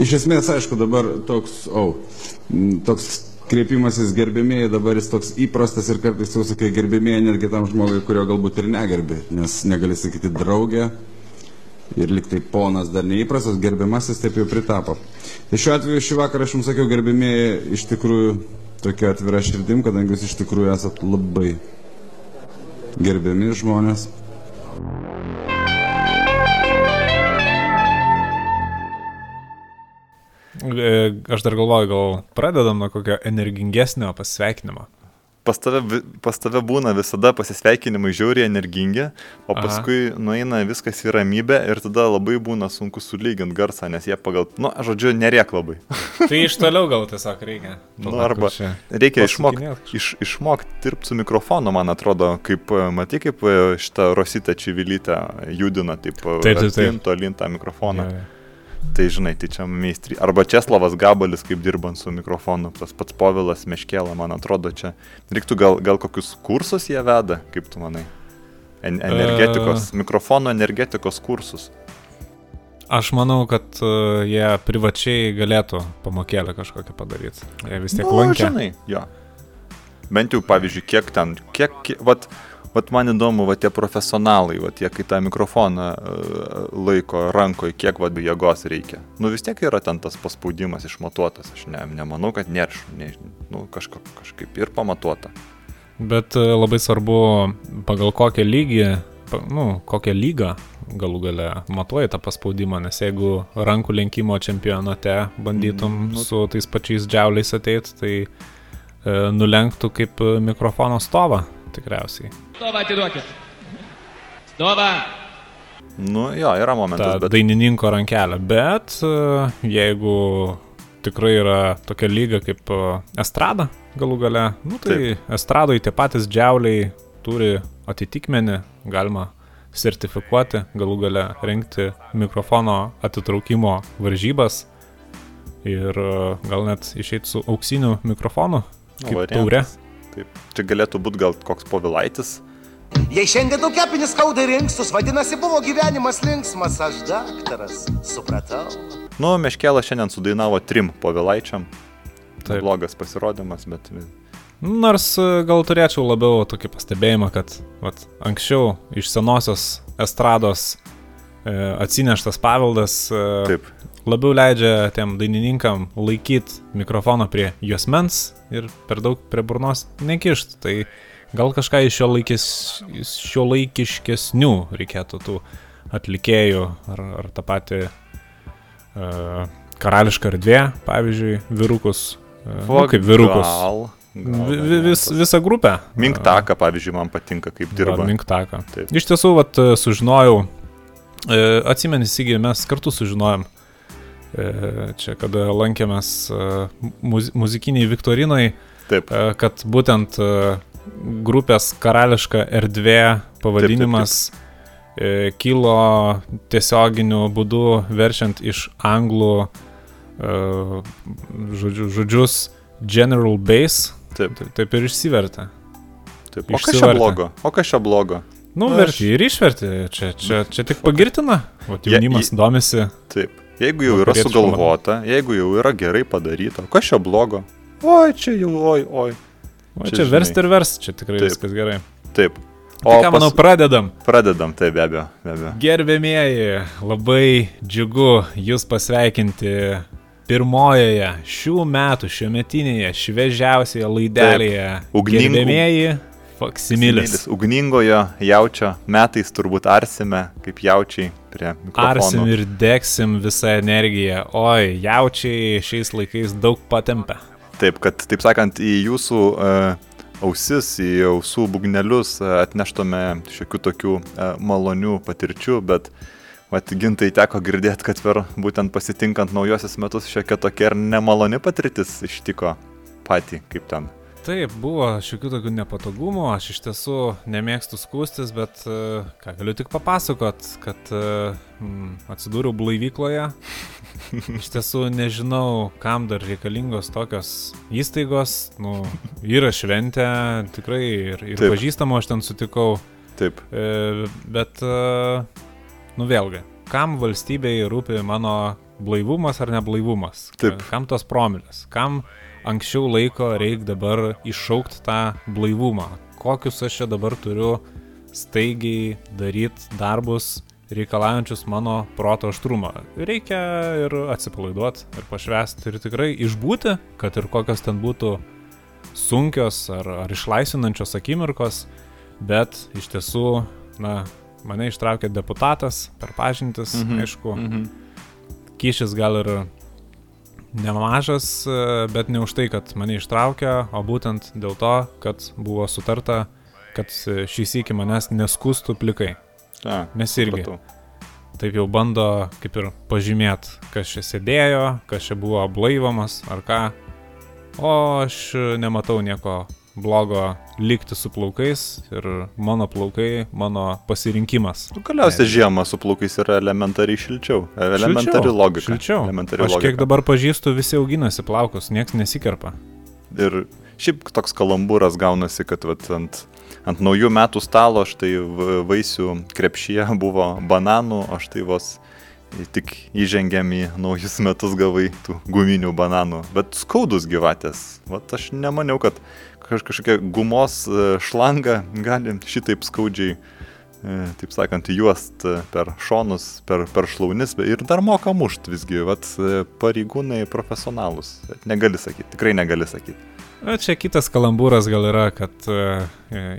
Iš esmės, aišku, dabar toks, oh, toks kreipimasis gerbėmėjai dabar jis toks įprastas ir kartais jau sakai gerbėmėjai netgi tam žmogui, kurio galbūt ir negerbi, nes negali sakyti draugė ir liktai ponas dar neįprastas, gerbiamasis taip jau pritapo. Tai šiuo atveju šį vakarą aš jums sakiau gerbėmėjai iš tikrųjų tokia atvira širdim, kadangi jūs iš tikrųjų esat labai gerbiami žmonės. E, aš dar galvoju, gal pradedam nuo kokio energingesnio pasveikinimo. Pas tave, pas tave būna visada pasisveikinimai žiauriai energingi, o Aha. paskui nueina viskas į ramybę ir tada labai būna sunku sulyginti garsą, nes jie pagal, nu, žodžiu, neriek labai. Tai iš toliau gal tiesiog reikia. Nu, arba čia- reikia išmokti iš, išmokt dirbti su mikrofonu, man atrodo, kaip, e, matai, kaip e, šitą Rositą Čivilytę judina, taip, Taip, taip, taip. tolyn tą mikrofoną. Jo, jo. Tai žinai, tai čia meistri. Arba Česlavas Gabalis, kaip dirbant su mikrofonu, tas pats Povilas Meškėla, man atrodo, čia reiktų gal, gal kokius kursus jie veda, kaip tu manai? En energetikos, mikrofono energetikos kursus. Aš manau, kad uh, jie privačiai galėtų pamokėlę kažkokią padaryti. Jie vis tiek Nu, lankė. žinai, jo. Bent jau, pavyzdžiui, kiek ten, kiek, kiek vat, vat man įdomu, va tie profesionalai, va tie, kai tą mikrofoną uh, laiko rankoje, kiek va jėgos reikia. Nu vis tiek yra ten tas paspaudimas išmatuotas, aš ne, nemanau, kad nėra, ne, nu kažka, kažkaip ir pamatuota. Bet uh, labai svarbu, pagal kokią lygį, nu, kokią lygą galų gale matuoji tą paspaudimą, nes jeigu rankų lenkimo čempionate bandytum Mm, nu- su tais pačiais džiauliais ateit, tai uh, nulenktų kaip uh, mikrofono stovą tikriausiai. Stovą atiduokit. Stovą. Nu jo, yra momentas, bet dainininko rankelę, bet e, jeigu tikrai yra tokia lyga kaip e, estrada galų gale, nu tai estradoje tie patys džiauliai turi atitikmenį, galima sertifikuoti, galų gale rengti mikrofono atitraukimo varžybas ir e, gal net išeiti su auksiniu mikrofonu, Nu, kaip variantas. taurė. Taip. Čia galėtų būti gal koks povilaitis. Jei šiandien daug kepinis skauda rinkstus, vadinasi, buvo gyvenimas linksmas, aš daktaras, supratau. Nu, Meškėla šiandien sudainavo trim povilaičiam. Taip. Blogas pasirodymas, bet Nors e, gal turėčiau labiau tokį pastebėjimą, kad vat, anksčiau iš senosios estrados e, atsineštas paveldas e, taip. Labiau leidžia tiem dainininkam laikyti mikrofoną prie juosmens ir per daug prie burnos nekišt. Tai gal kažką iš šio, laikis, šio laikiškesnių reikėtų tų atlikėjų ar, ar tą patį e, karališką erdvę, pavyzdžiui, vyrukus. E, nu, kaip vyrukus. Gal, gal Vi- vi- Vis, visą grupę. Mink taką, pavyzdžiui, man patinka, kaip dirba. Mink taką. Taip. Iš tiesų, vat, sužinojau, e, atsimeni, Sigi, mes kartu sužinojom, e, čia kada lankėmės e, muz, muzikiniai Viktorinai, Taip, e, kad būtent e, grupės karališka erdvė pavadinimas e, kilo tiesioginiu būdu verčiant iš anglų e, žodžiu, žodžius General Base, taip, taip, taip ir išsivertė. taip. O kas čia blogo? O kas čia blogo? Nu, verti ir išverti, čia, čia, čia tik pagirtina, o Je- jaunimas je- domisi. Taip. Jeigu jau yra sugalvota, jeigu jau yra gerai padaryta, kas čia blogo? Oi, čia jau, oi, oi. O Čia čia versti ir versti, čia tikrai Taip. viskas gerai. Taip. O ką, manau, pradedam. Pradedam, taip, be abejo, be abejo. Gerbėmieji, labai džiugu Jūs pasveikinti pirmojoje šių metų šiometinėje šviežiausioje laidelėje. Ugningų- Gerbėmieji, Faksimilis. Ugningojo jaučio metais turbūt arsime, kaip jaučiai prie Arsim mikrofono. ir degsim visą energiją. Oi, jaučiai šiais laikais daug patempia. Taip, kad, taip sakant, į jūsų uh, ausis, į ausų bugnelius uh, atneštume šiokių tokių uh, malonių patirčių, bet Vat gintai teko girdėti, kad per būtent pasitinkant naujosius metus šiokia tokia ir nemaloni patirtis ištiko patį, kaip ten. Taip, buvo šiokių tokių nepatogumų, aš iš tiesų nemėgstu skūstis, bet e, ką galiu tik papasakot, kad mm, atsidūriau blaivykloje. Iš tiesų nežinau, kam dar reikalingos tokios įstaigos, nu, yra šventė, tikrai ir, ir Taip. pažįstamų aš ten sutikau, Taip, e, bet, e, nu vėlgi, kam valstybei rūpi mano blaivumas ar neblaivumas. Taip. Kam tos promilės? Kam anksčiau laiko reikia dabar iššaukti tą blaivumą? Kokius aš čia dabar turiu staigiai daryti darbus reikalaujančius mano proto aštrumą. Reikia ir atsipalaiduoti, ir pašvesti, ir tikrai išbūti, kad ir kokios ten būtų sunkios ar, ar išlaisvinančios akimirkos, bet iš tiesų, na, mane ištraukė deputatas per pažintis, mhm. aišku, mhm. kyšis gal ir nemažas, bet ne už tai, kad mane ištraukė, o būtent dėl to, kad buvo sutarta, kad šį sėkį manęs neskustų plikai. A, Mes irgi. supratau. Taip jau bando kaip ir pažymėti, kas čia sėdėjo, kas čia buvo blaivamas ar ką. O aš nematau nieko blogo likti su plaukais ir mano plaukai, mano pasirinkimas. Nu, Galiausiai žiemą su plaukais yra elementariai šilčiau. Elementari Šilčiau, logika. Šilčiau. Elementari Aš kiek logika. dabar pažįstu, visi auginasi plaukus, niekas nesikerpa. Ir šiaip toks kalambūras gaunasi, kad vat, ant, ant naujų metų stalo štai vaisių krepšyje buvo bananų, o štai vos tik įžengėm į naujus metus gavai tų guminių bananų. Bet skaudus gyvatės. Vat aš nemaniau, kad kaž, kažkokia gumos e, šlanga gali šitaip skaudžiai, e, taip sakant, juost e, per šonus, per, per šlaunis ir dar moka mušt visgi. Vat pareigūnai profesionalus. Negali sakyti, tikrai negali sakyti. O Čia kitas kalambūras gal yra, kad e,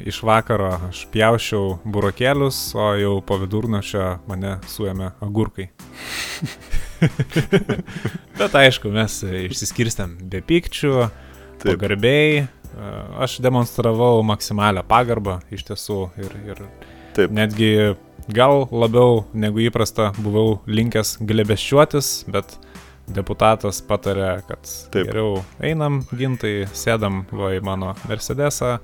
iš vakaro aš pjaušiau burokėlius, o jau po vidurnačio mane suėmė agurkai. Bet aišku, mes išsiskirstėm be pykčių, Taip. pagarbiai. Aš demonstravau maksimalią pagarbą iš tiesų ir, ir Taip. netgi gal labiau negu įprasta buvau linkęs glebeščiuotis, bet deputatas patarė, kad Taip. Geriau einam gintai, sėdam va į mano Mercedesą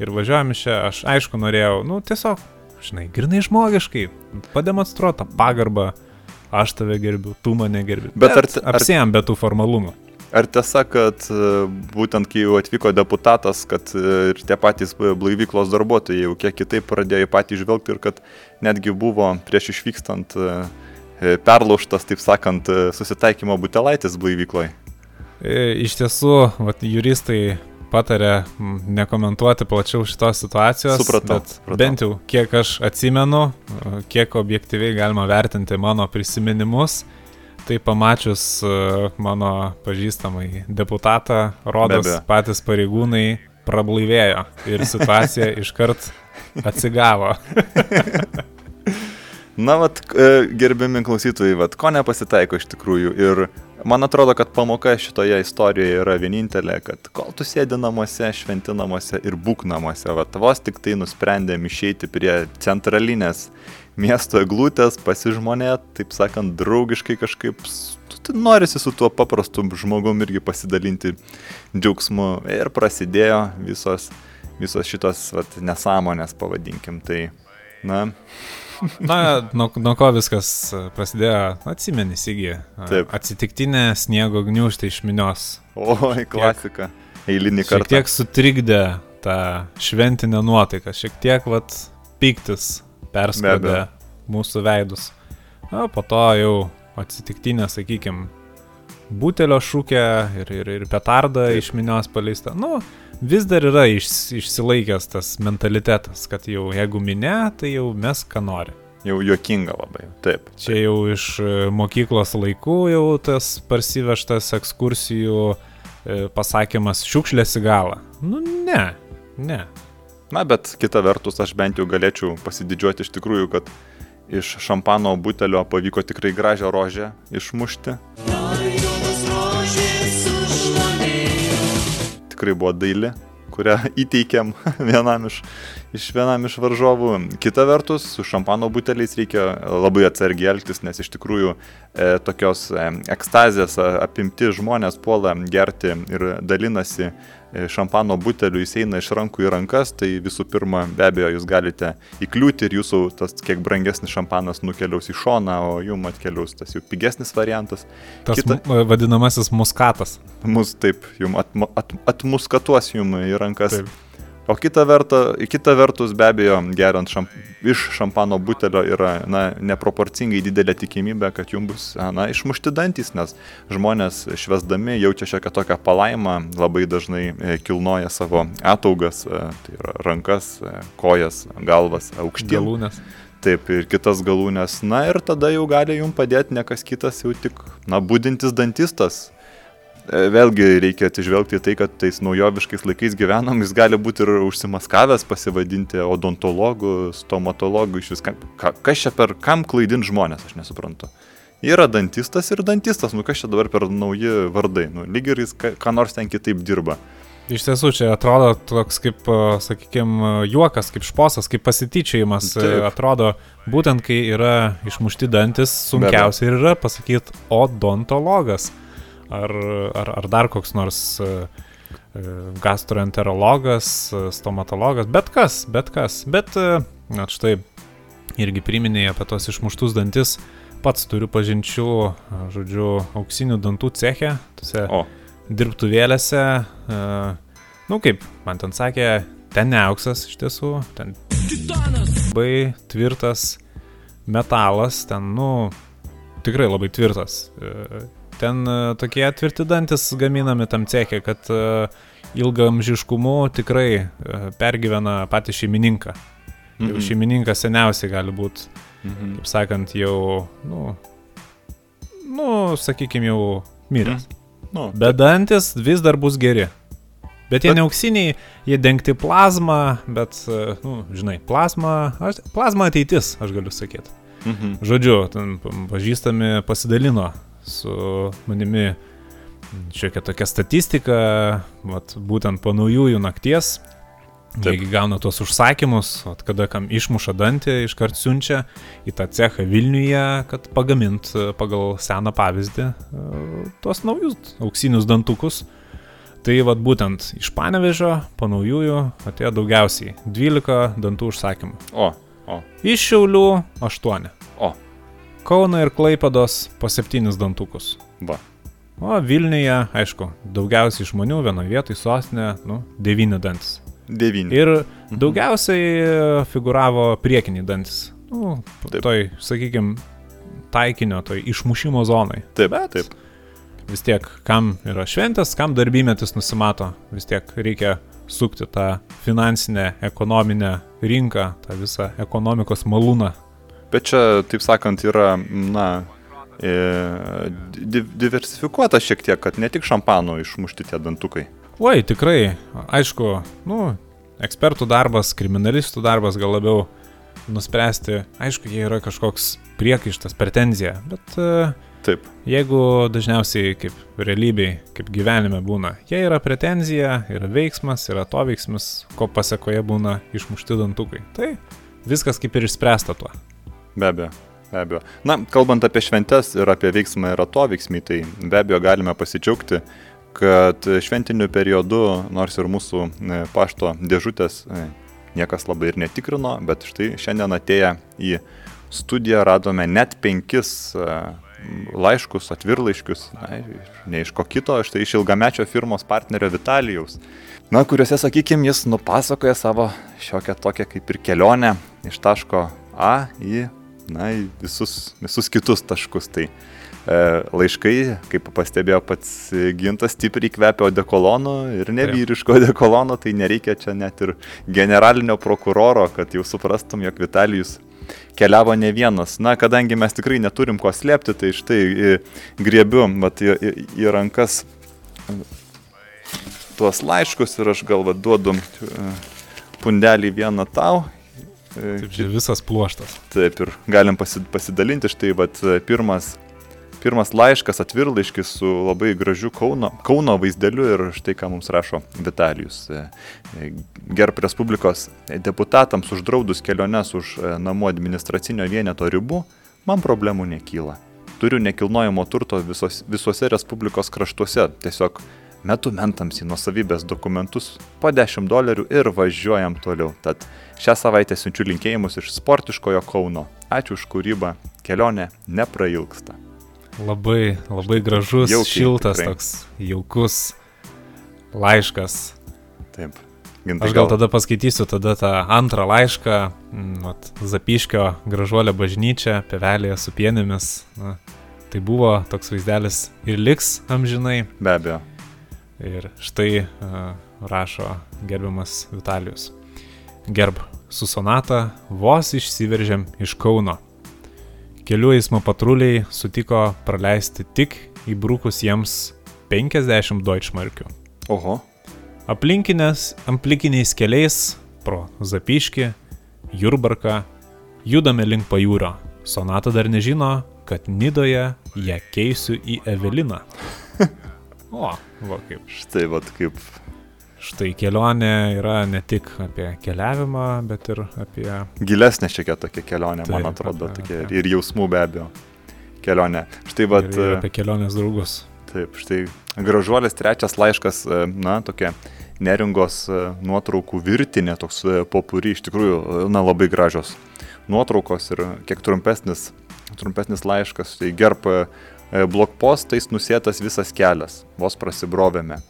ir važiuojam čia. Aš aišku norėjau, nu tiesiog, žinai, grinai žmogiškai, pademonstruoti tą pagarbą, aš tave gerbiu, tu mane gerbi. Bet ar t- ar- apsėjom be tų formalumų? Ar tiesa, kad e, būtent kai jau atvyko deputatas, kad e, ir tie patys blaivyklos darbuotojai jau kiek kitaip pradėjo patį žvelgti ir kad netgi buvo prieš išvykstant e, perlaužtas, taip sakant, susitaikymo butelaitis blaivykloje? Iš tiesų, vat, juristai patarė nekomentuoti plačiau šitos situacijos. Supratau, bet supratau. Bent jau kiek aš atsimenu, kiek objektyviai galima vertinti mano prisiminimus, tai pamačius e, mano pažįstamai deputatą, rodos Be abejo. patys pareigūnai prablaivėjo ir situacija iškart atsigavo. Na, vat, e, gerbiami klausytojai, vat, ko nepasitaiko iš tikrųjų. Ir man atrodo, kad pamoka šitoje istorijoje yra vienintelė, kad kol tu sėdi namuose, šventi namuose ir būk namuose, vat, vos tik tai nusprendėm išeiti prie centralinės miesto eglutės, pasižmonėt, taip sakant, draugiškai kažkaip, norisi su tuo paprastu žmogum irgi pasidalinti džiaugsmu. Ir prasidėjo visos, visos šitos vat, nesąmonės, pavadinkim. Tai, na, Na, nuo, nuo ko viskas prasidėjo, atsimeni, Sigi. Taip. Atsitiktinė sniego gniužtai iš minios. Oi, klasika. Eilinį Šiek kartą. tiek sutrikdė tą šventinę nuotaiką, šiek tiek, vat, piktis perskrodė mūsų veidus. Na, po to jau atsitiktinė, sakykime, butelio šūkė ir, ir, ir petarda iš minios paleista. Nu, vis dar yra iš, išsilaikęs tas mentalitetas, kad jau jeigu minė, tai jau mes ką nori. Jau juokinga labai. Taip. Čia jau iš e, mokyklos laikų jau tas parsivežtas ekskursijų e, pasakymas šiukšlės į galą. Nu ne, ne. Na, bet kita vertus, aš bent jau galėčiau pasididžiuoti iš tikrųjų, kad iš šampano butelio pavyko tikrai gražią rožę išmušti. Tikrai buvo daili, kurią įteikėm vienam iš, iš vienam iš varžovų. Kita vertus, su šampano buteliais reikia labai atsargiai elgtis, nes iš tikrųjų e, tokios e, ekstazės apimti žmonės puola gerti ir dalinasi e, šampano buteliu, jis eina iš rankų į rankas, tai visų pirma, be abejo, jūs galite įkliūti ir jūsų tas kiek brangesnis šampanas nukeliaus į šoną, o jum atkeliaus tas jau pigesnis variantas. Tas Kita- Kita... vadinamasis muskatas. Mus taip, jum atma, at, atmuskatuos jum į rankas. Taip. O kita, verta, kita vertus, be abejo, geriant šamp, iš šampano butelio yra na, neproporcingai didelė tikimybė, kad jums bus na, išmušti dantis, nes žmonės švesdami jaučia šiokią tokią palaimą, labai dažnai e, kilnoja savo ataugas, e, tai yra rankas, e, kojas, galvas, aukštyn. Galūnės. Taip, ir kitas galūnės. Na ir tada jau gali jums padėti ne kas kitas, jau tik, na, būdintis dantistas vėlgi reikia atsižvelgti į tai, kad tais naujoviškais laikais gyvenam, jis gali būti ir užsimaskavęs, pasivadinti odontologu, stomatologu, iš viską. Ka, kas čia per, kam klaidint žmonės, aš nesuprantu. Yra dantistas ir dantistas, nu kas čia dabar per nauji vardai, nu lyg ir jis ką, ką nors ten kitaip dirba. Iš tiesų, čia atrodo toks kaip, sakykime, juokas, kaip šposas, kaip pasityčiajimas. Taip. Atrodo, būtent kai yra išmušti dantis, sunkiausia ir yra pasakyti odontologas ar, ar, ar dar koks nors e, e, gastroenterologas, e, stomatologas, bet kas, bet kas. Bet, na štai, irgi priminėjai apie tos išmuštus dantis, pats turiu pažinčių, žodžiu, auksinių dantų ceche, tose o. dirbtuvėlėse. Nu kaip, man ten sakė, ten ne auksas iš tiesų, ten labai tvirtas metalas, ten, nu, tikrai labai tvirtas. Ten e, tokie tvirti dantis gaminami tam cechė, kad e, ilgamžiškumu tikrai e, pergyvena patį šeimininką. Mhm. Jau šeimininkas seniausiai gali būti, mhm. kaip sakant, jau, nu, nu sakykime, jau miręs. Mhm. Nu, Bet dantis vis dar bus geri. Bet jie bet... ne auksiniai, jie dengti plazmą, bet, nu, žinai, plazma, aš, plazma ateitis, aš galiu sakyti. Mhm. Žodžiu, ten pažįstami pasidalino su manimi šiokia tokia statistika, vat, būtent po naujųjų nakties. Taigi gauna tuos užsakymus, at kada kam išmuša dantį, iškart siunčia į tą cechą Vilniuje, kad pagamint pagal seną pavyzdį e, tuos naujus auksinius dantukus. Tai vad būtent iš Panevežio po naujųjų atėjo daugiausiai 12 dantų užsakymų. O, o. Iš Šiaulių 8. Kauno ir Klaipados po septynis dantukus. Va. O Vilniuje, aišku, daugiausiai žmonių vienoje vietoje sostinė, nu, devyni dantis. Devyni. Ir mhm. daugiausiai figuravo priekiniai dantis. Nu, taip. toj, sakykime, taikinio, toj išmušimo zonai. Taip, Bet taip. Vis tiek, kam yra šventės, kam darbymetis nusimato, vis tiek reikia sukti tą finansinę, ekonominę rinką, tą visą ekonomikos malūną Bet čia, taip sakant, yra, na, e, diversifikuota šiek tiek, kad ne tik šampanų išmušti tie dantukai. Oi, tikrai, aišku, nu, ekspertų darbas, kriminalistų darbas gal labiau nuspręsti, aišku, jie yra kažkoks priekaištas, pretenzija, bet e, Taip. Jeigu dažniausiai kaip realybėj, kaip gyvenime būna, jie yra pretenzija, yra veiksmas, yra to veiksmas, ko pasiekoje būna išmušti dantukai. Tai viskas kaip ir išspręsta tuo. Be abejo. Be abejo. Na, kalbant apie šventes ir apie veiksmą ir atoveiksmį, tai be abejo galime pasidžiaugti, kad šventiniu periodu, nors ir mūsų e, pašto dėžutės e, niekas labai ir netikrino, bet štai šiandien atėję į studiją radome net penkis e, laiškus, atvirlaiškius, na, ne iš ko kito, štai iš ilgamečio firmos partnerio Vitalijaus, na, kuriuose, sakykime, jis nupasakoja savo šiokią tokią kaip ir kelionę iš taško A į na, visus, visus kitus taškus. Tai e, laiškai, kaip pastebėjo pats gintas, stipriai kvepia odekolonu ir nevyriško odekolonu, tai nereikia čia net ir generalinio prokuroro, kad jau suprastum, jog Vitalijus keliavo ne vienas. Na, kadangi mes tikrai neturim ko slėpti, tai štai e, griebiu vat, į, į, į rankas tuos laiškus ir aš galva duodu e, pundelį vieną tau Taip, čia visas pluoštas. Taip, ir galim pasidalinti. Štai, vat, pirmas, pirmas laiškas, atvirlaiškis su labai gražiu Kauno, Kauno vaizdeliu ir štai ką mums rašo Vitalijus. E, e, Gerb Respublikos deputatams uždraudus keliones už e, namų administracinio vieneto ribų, man problemų nekyla. Turiu nekilnojamo turto visos, visuose Respublikos kraštuose, tiesiog metu mentams į nusavybės dokumentus po 10 dolerių ir važiuojam toliau. Tad šią savaitę siunčiu linkėjimus iš sportiškojo Kauno. Ačiū už kūrybą, kelionė neprailgsta. Labai, labai gražus, Jaukiai, šiltas, tikrai. toks jaukus laiškas. Taip. Gintai, Aš gal tada paskaitysiu tada tą antrą laišką, mm, vat, Zapiškio gražuolė bažnyčia, pevelėje su pienėmis. Na, tai buvo toks vaizdelis ir liks amžinai. Be abejo. Ir štai uh, rašo gerbiamas Vitalijus. Gerb, su sonata vos išsiveržėm iš Kauno. Kelių eismo patruliai sutiko praleisti tik įbrukus jiems 50 deutschmarkių. Oho. Aplinkinės, aplinkiniais keliais pro Zapiškį, Jurbarką judame link pajūrio. Sonata dar nežino, kad Nidoje ją keisiu į Eveliną. O, va kaip. Štai vad kaip. Štai kelionė yra ne tik apie keliavimą, bet ir apie... Gilesnė šiek tiek tokia kelionė, Taip, man atrodo, apie- tokia apie- ir jausmų be abejo. Kelionė. Štai ir, ir apie kelionės draugus. Taip, štai gražuolės trečias laiškas, e, na, tokia neringos e, nuotraukų virtinė, toks e, popuri, iš tikrųjų, e, na, labai gražios nuotraukos ir kiek trumpesnis, trumpesnis laiškas. Tai gerb e, blokpostais nusėtas visas kelias, vos prasibrovėme.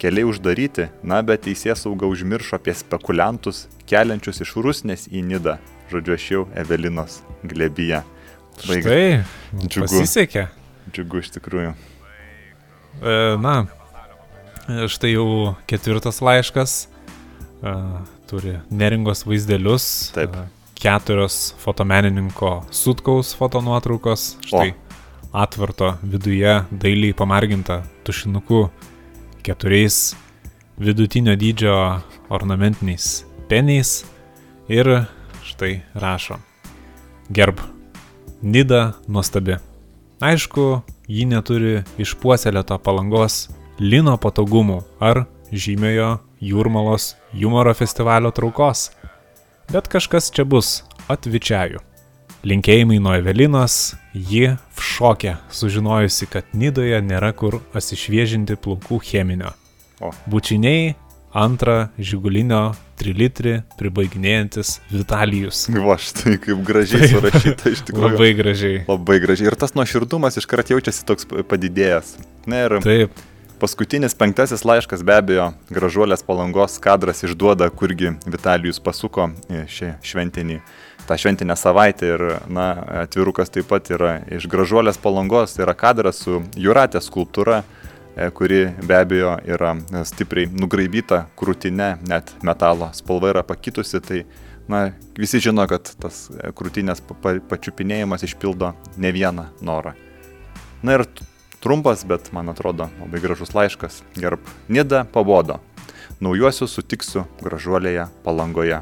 Keliai uždaryti, na, bet teisės sauga užmiršo apie spekuliantus, keliančius iš Rusnės į Nidą. Žodžiu, aš jau Evelinos glebyje. Labai Štai, Džiugu. pasisekė. Džiugu iš tikrųjų. E, Na, e, štai jau ketvirtas laiškas. e, Turi neringos vaizdelius. Taip. e, Keturios fotomenininko sutkaus fotonuotraukos. Štai atvarto viduje dailiai pamarginta tušinuku keturiais vidutinio dydžio ornamentiniais peniais. Ir štai rašo. Gerb. Nida nuostabi. Aišku, ji neturi išpuoselėto palangos lino patogumų ar žymiojo jūrmalos humoro festivalio traukos. Bet kažkas čia bus atvičiajų. Linkėjimai nuo Evelinos, ji v šokė, sužinojusi, kad Nidoje nėra kur asišviežinti plaukų cheminio. O. Bučiniai antrą žigulinio trilitrį pribaiginėjantis Vitalijus. Va, štai kaip gražiai surašyta iš tikrųjų. Labai gražiai. Labai gražiai. Ir tas nuoširdumas iškart jaučiasi toks padidėjęs. Na ir Taip, paskutinis penktasis laiškas be abejo, gražuolės palangos kadras išduoda, kurgi Vitalijus pasuko šį šventinį, tą šventinę savaitę. Ir, na, atvirukas taip pat yra iš gražuolės palangos, tai yra kadras su Juratės skulptūra e, kuri be abejo yra stipriai nugraibyta krūtinė, net metalo spalva yra pakitusi, tai na, visi žino, kad tas e, krūtinės pa- pa- pačiupinėjimas išpildo ne vieną norą. Na ir trumpas, bet man atrodo labai gražus laiškas. Gerb. Nida pabodo. Naujuosius sutiksiu gražuolėje palangoje.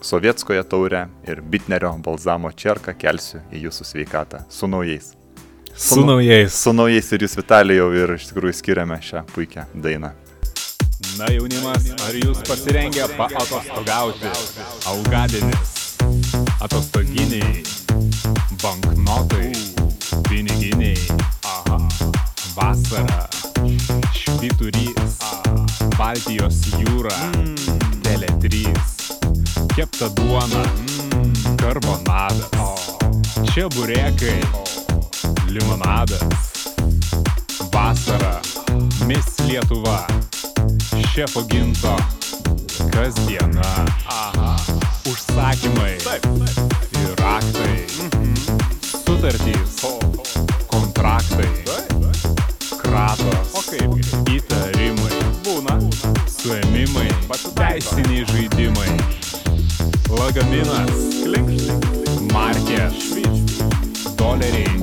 Sovietskoje taurę ir Bitnerio balzamo čerką kelsiu į jūsų sveikatą. Su naujais. su naujais. Su naujais ir jūs Vitalijau ir iš tikrųjų skiriame šią puikią dainą. Na jaunimas, ar jūs pasirengę paatostogauti? Augadinis, atostoginiai, banknotai, piniginiai, aha, vasara, švyturys, Baltijos jūra, Tele3, kepta duona, karbonadas, čia burėkai, limonadas, vasara, Miss Lietuva, šefo ginto, kasdiena, aha, užsakymai. Ir raktai, sutartys, kontraktai, kratos, įtarimai, būna, suėmimai, teisiniai žaidimai, lagaminas, markės, doleriai,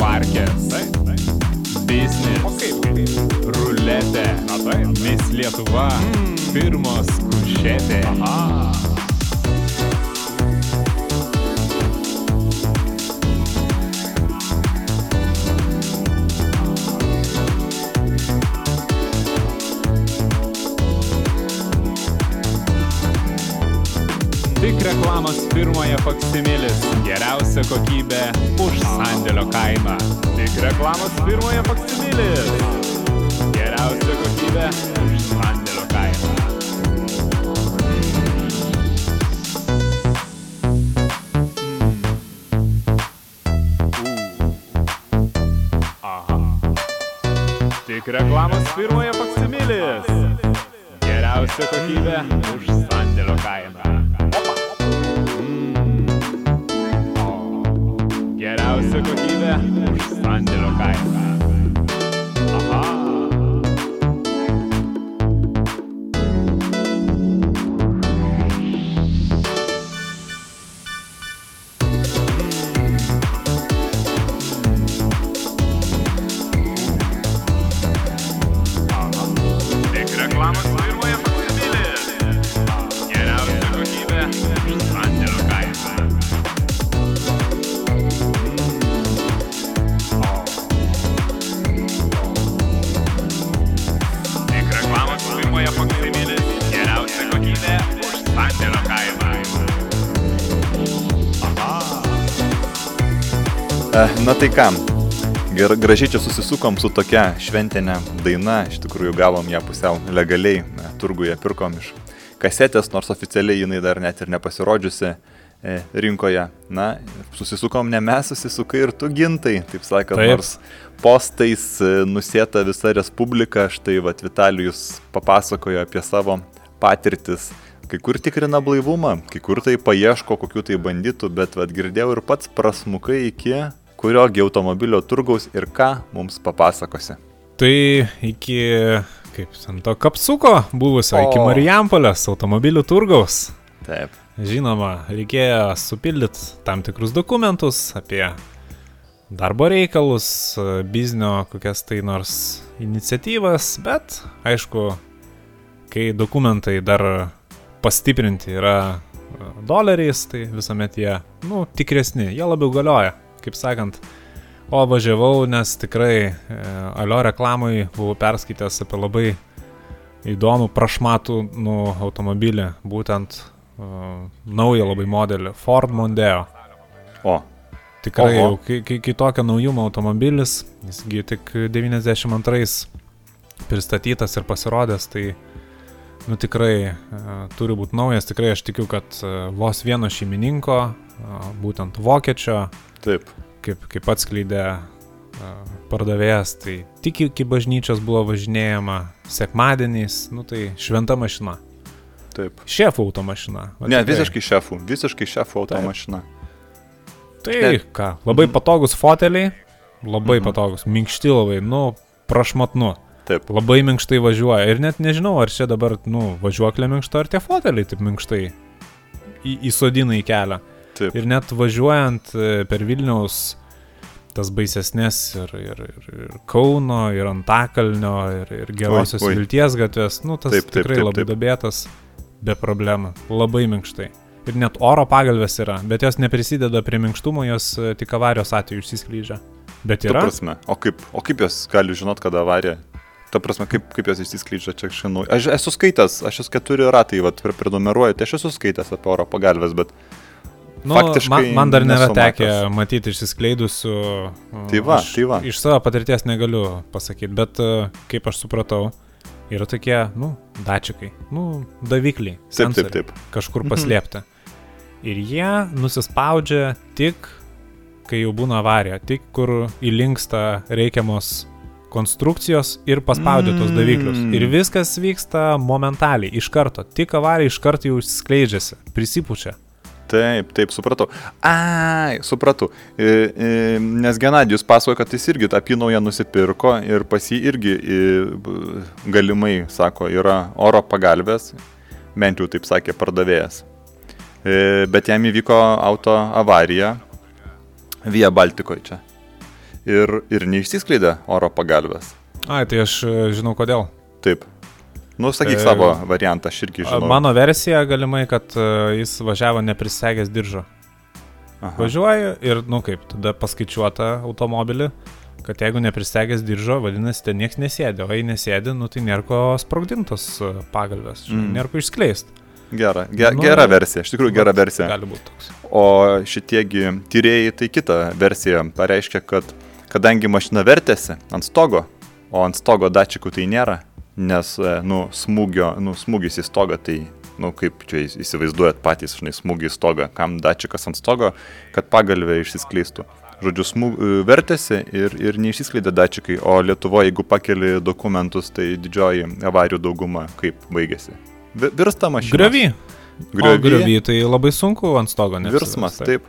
markės, biznis, ruletė, Miss Lietuva, firmos kušetė. Reklamos firmoje faksimilis. Geriausia kokybė už sandėlio kainą. Tik reklamos firmoje faksimilis. Geriausia kokybė už sandėlio kainą. Tik reklamos firmoje faksimilis. Geriausia kokybė už sandėlio kainą. Na tai ką, Ger, gražiai čia susisukom su tokia šventinė daina, iš tikrųjų gavom ją pusiau legaliai, e, turguje pirkom iš kasetės, nors oficialiai jinai dar net ir nepasirodžiusi e, rinkoje. Na, susisukom ne mes, susisukai ir tu gintai, taip sakant, Taip. nors postais e, nusėta visa Respublika, štai vat Vitalijus papasakojo apie savo patirtis. Kai kur tikrina blaivumą, kai kur tai paieško kokių tai bandytų, bet vad girdėjau ir pats prasmukai iki kuriogi automobilio turgaus ir ką mums papasakosi. Tai iki, kaip ten to kapsuko buvusio, iki O. Marijampolės automobilių turgaus. Taip. Žinoma, reikėjo supildyti tam tikrus dokumentus apie darbo reikalus, biznio kokias tai nors iniciatyvas, bet aišku, kai dokumentai dar pastiprinti yra doleriais, tai visuomet jie, nu, tikresni, jie labiau galioja, kaip sakant. O važiavau, nes tikrai e, alio reklamai buvau perskaitęs apie labai įdomų prašmatų nu, automobilį, būtent uh, naują labai modelį Ford Mondeo. O, Tikrai Oho. jau ki- ki- kitokio naujumo automobilis, jisgi tik 92 pristatytas ir pasirodęs, tai nu tikrai uh, turi būti naujas, tikrai aš tikiu, kad uh, vos vieno šeimininko, uh, būtent vokiečio, taip. kaip, kaip atskleidė pardavėjas, tai tik iki bažnyčios buvo važinėjama sekmadieniais, nu tai šventa mašina. Taip. Šefų automašina. va Ne, tikrai. visiškai šefų, visiškai šefų automašina. Tai Ne. ką, labai patogus foteliai, labai Mhm. patogus, minkšti labai, nu, prašmatnu. Taip. Labai minkštai važiuoja. Ir net nežinau, ar čia dabar, nu, važiuoklė minkšta, ar tie foteliai taip minkštai į, įsodina į kelią. Taip. Ir net važiuojant e, per Vilniaus tas baisesnės ir, ir, ir, ir Kauno, ir Antakalnio, ir, ir Gerosios Oi, oi. Vilties gatvės, nu, tas Taip, taip, tikrai taip, labai taip. dabėtas, be problemų, labai minkštai. Ir net oro pagalbės yra, bet jos neprisideda prie minkštumo, jos e, tik avarijos atveju išsiskleidžia. Bet yra. prasme. O kaip, o kaip jos gali žinot, kada avarija? Ta prasme, kaip, kaip jos išsiskleidžia čia žinau. Aš esu skaitęs, aš esu keturi ratai, prie- prenumeruoju, tai aš esu skaitęs apie oro pagalbės, bet Nu, man, man dar nėra tekę matyti išsiskleidusių. e, Tai va, aš, tai va. Iš savo patirties negaliu pasakyti, bet e, kaip aš supratau, yra tokie, nu, dačikai, nu, davikliai. Taip, taip, taip. Kažkur Mhm. paslėpti. Ir jie nusispaudžia tik, kai jau būna avarija, tik kur įlinksta reikiamos konstrukcijos ir paspaudžia tos daviklius. Mm. Ir viskas vyksta momentaliai, iš karto. Tik avarija iš karto jau skleidžiasi, prisipučia. Taip, taip, supratau. Ai, supratau. E, e, nes Genadijus pasakoja, kad jis irgi tą pinaują nusipirko ir pas jį irgi e, galimai, sako, yra oro pagalbės, bent jau taip sakė pardavėjas. E, bet jam įvyko auto avarija Via Baltikoje čia. Ir, ir neišsiskleidė oro pagalbės. Ai, tai aš e, žinau kodėl. Taip. Nu, sakyk E, savo variantą, aš irgi žinau. Mano versija galimai, kad e, jis važiavo neprisegęs diržo. Aha. Važiuoju ir, nu kaip, tada paskaičiuota automobilį, kad jeigu neprisegęs diržo, vadinasi, ten niekas nesėdi, o jei nesėdi, nu tai nėra ko sprogdintos e, pagalbės, Mm. nėra ko išskleisti. Gera, ge, Nu, gera versija, iš tikrųjų gera versija. Gali būti toks. O šitiegi tyrėjai tai kitą versiją pareiškia, kad kadangi mašina vertėsi ant stogo, o ant stogo dačikų tai nėra, nes, e, nu, smūgio, nu, smūgis į stogą tai, nu, kaip čia įsivaizduojat patys, žinai, smūgį į stogą, kam dačikas ant stogo, kad pagalvė išsiskleistų. žodžiu, smū, vertėsi ir, ir neišsiskleidė dačikai, o Lietuvoje, jeigu pakeli dokumentus, tai didžioji avarijų dauguma kaip baigėsi. Vi- Virsta mašina. Griovy. O griovy tai labai sunku ant stogo. Virsmas, neapsivest, taip.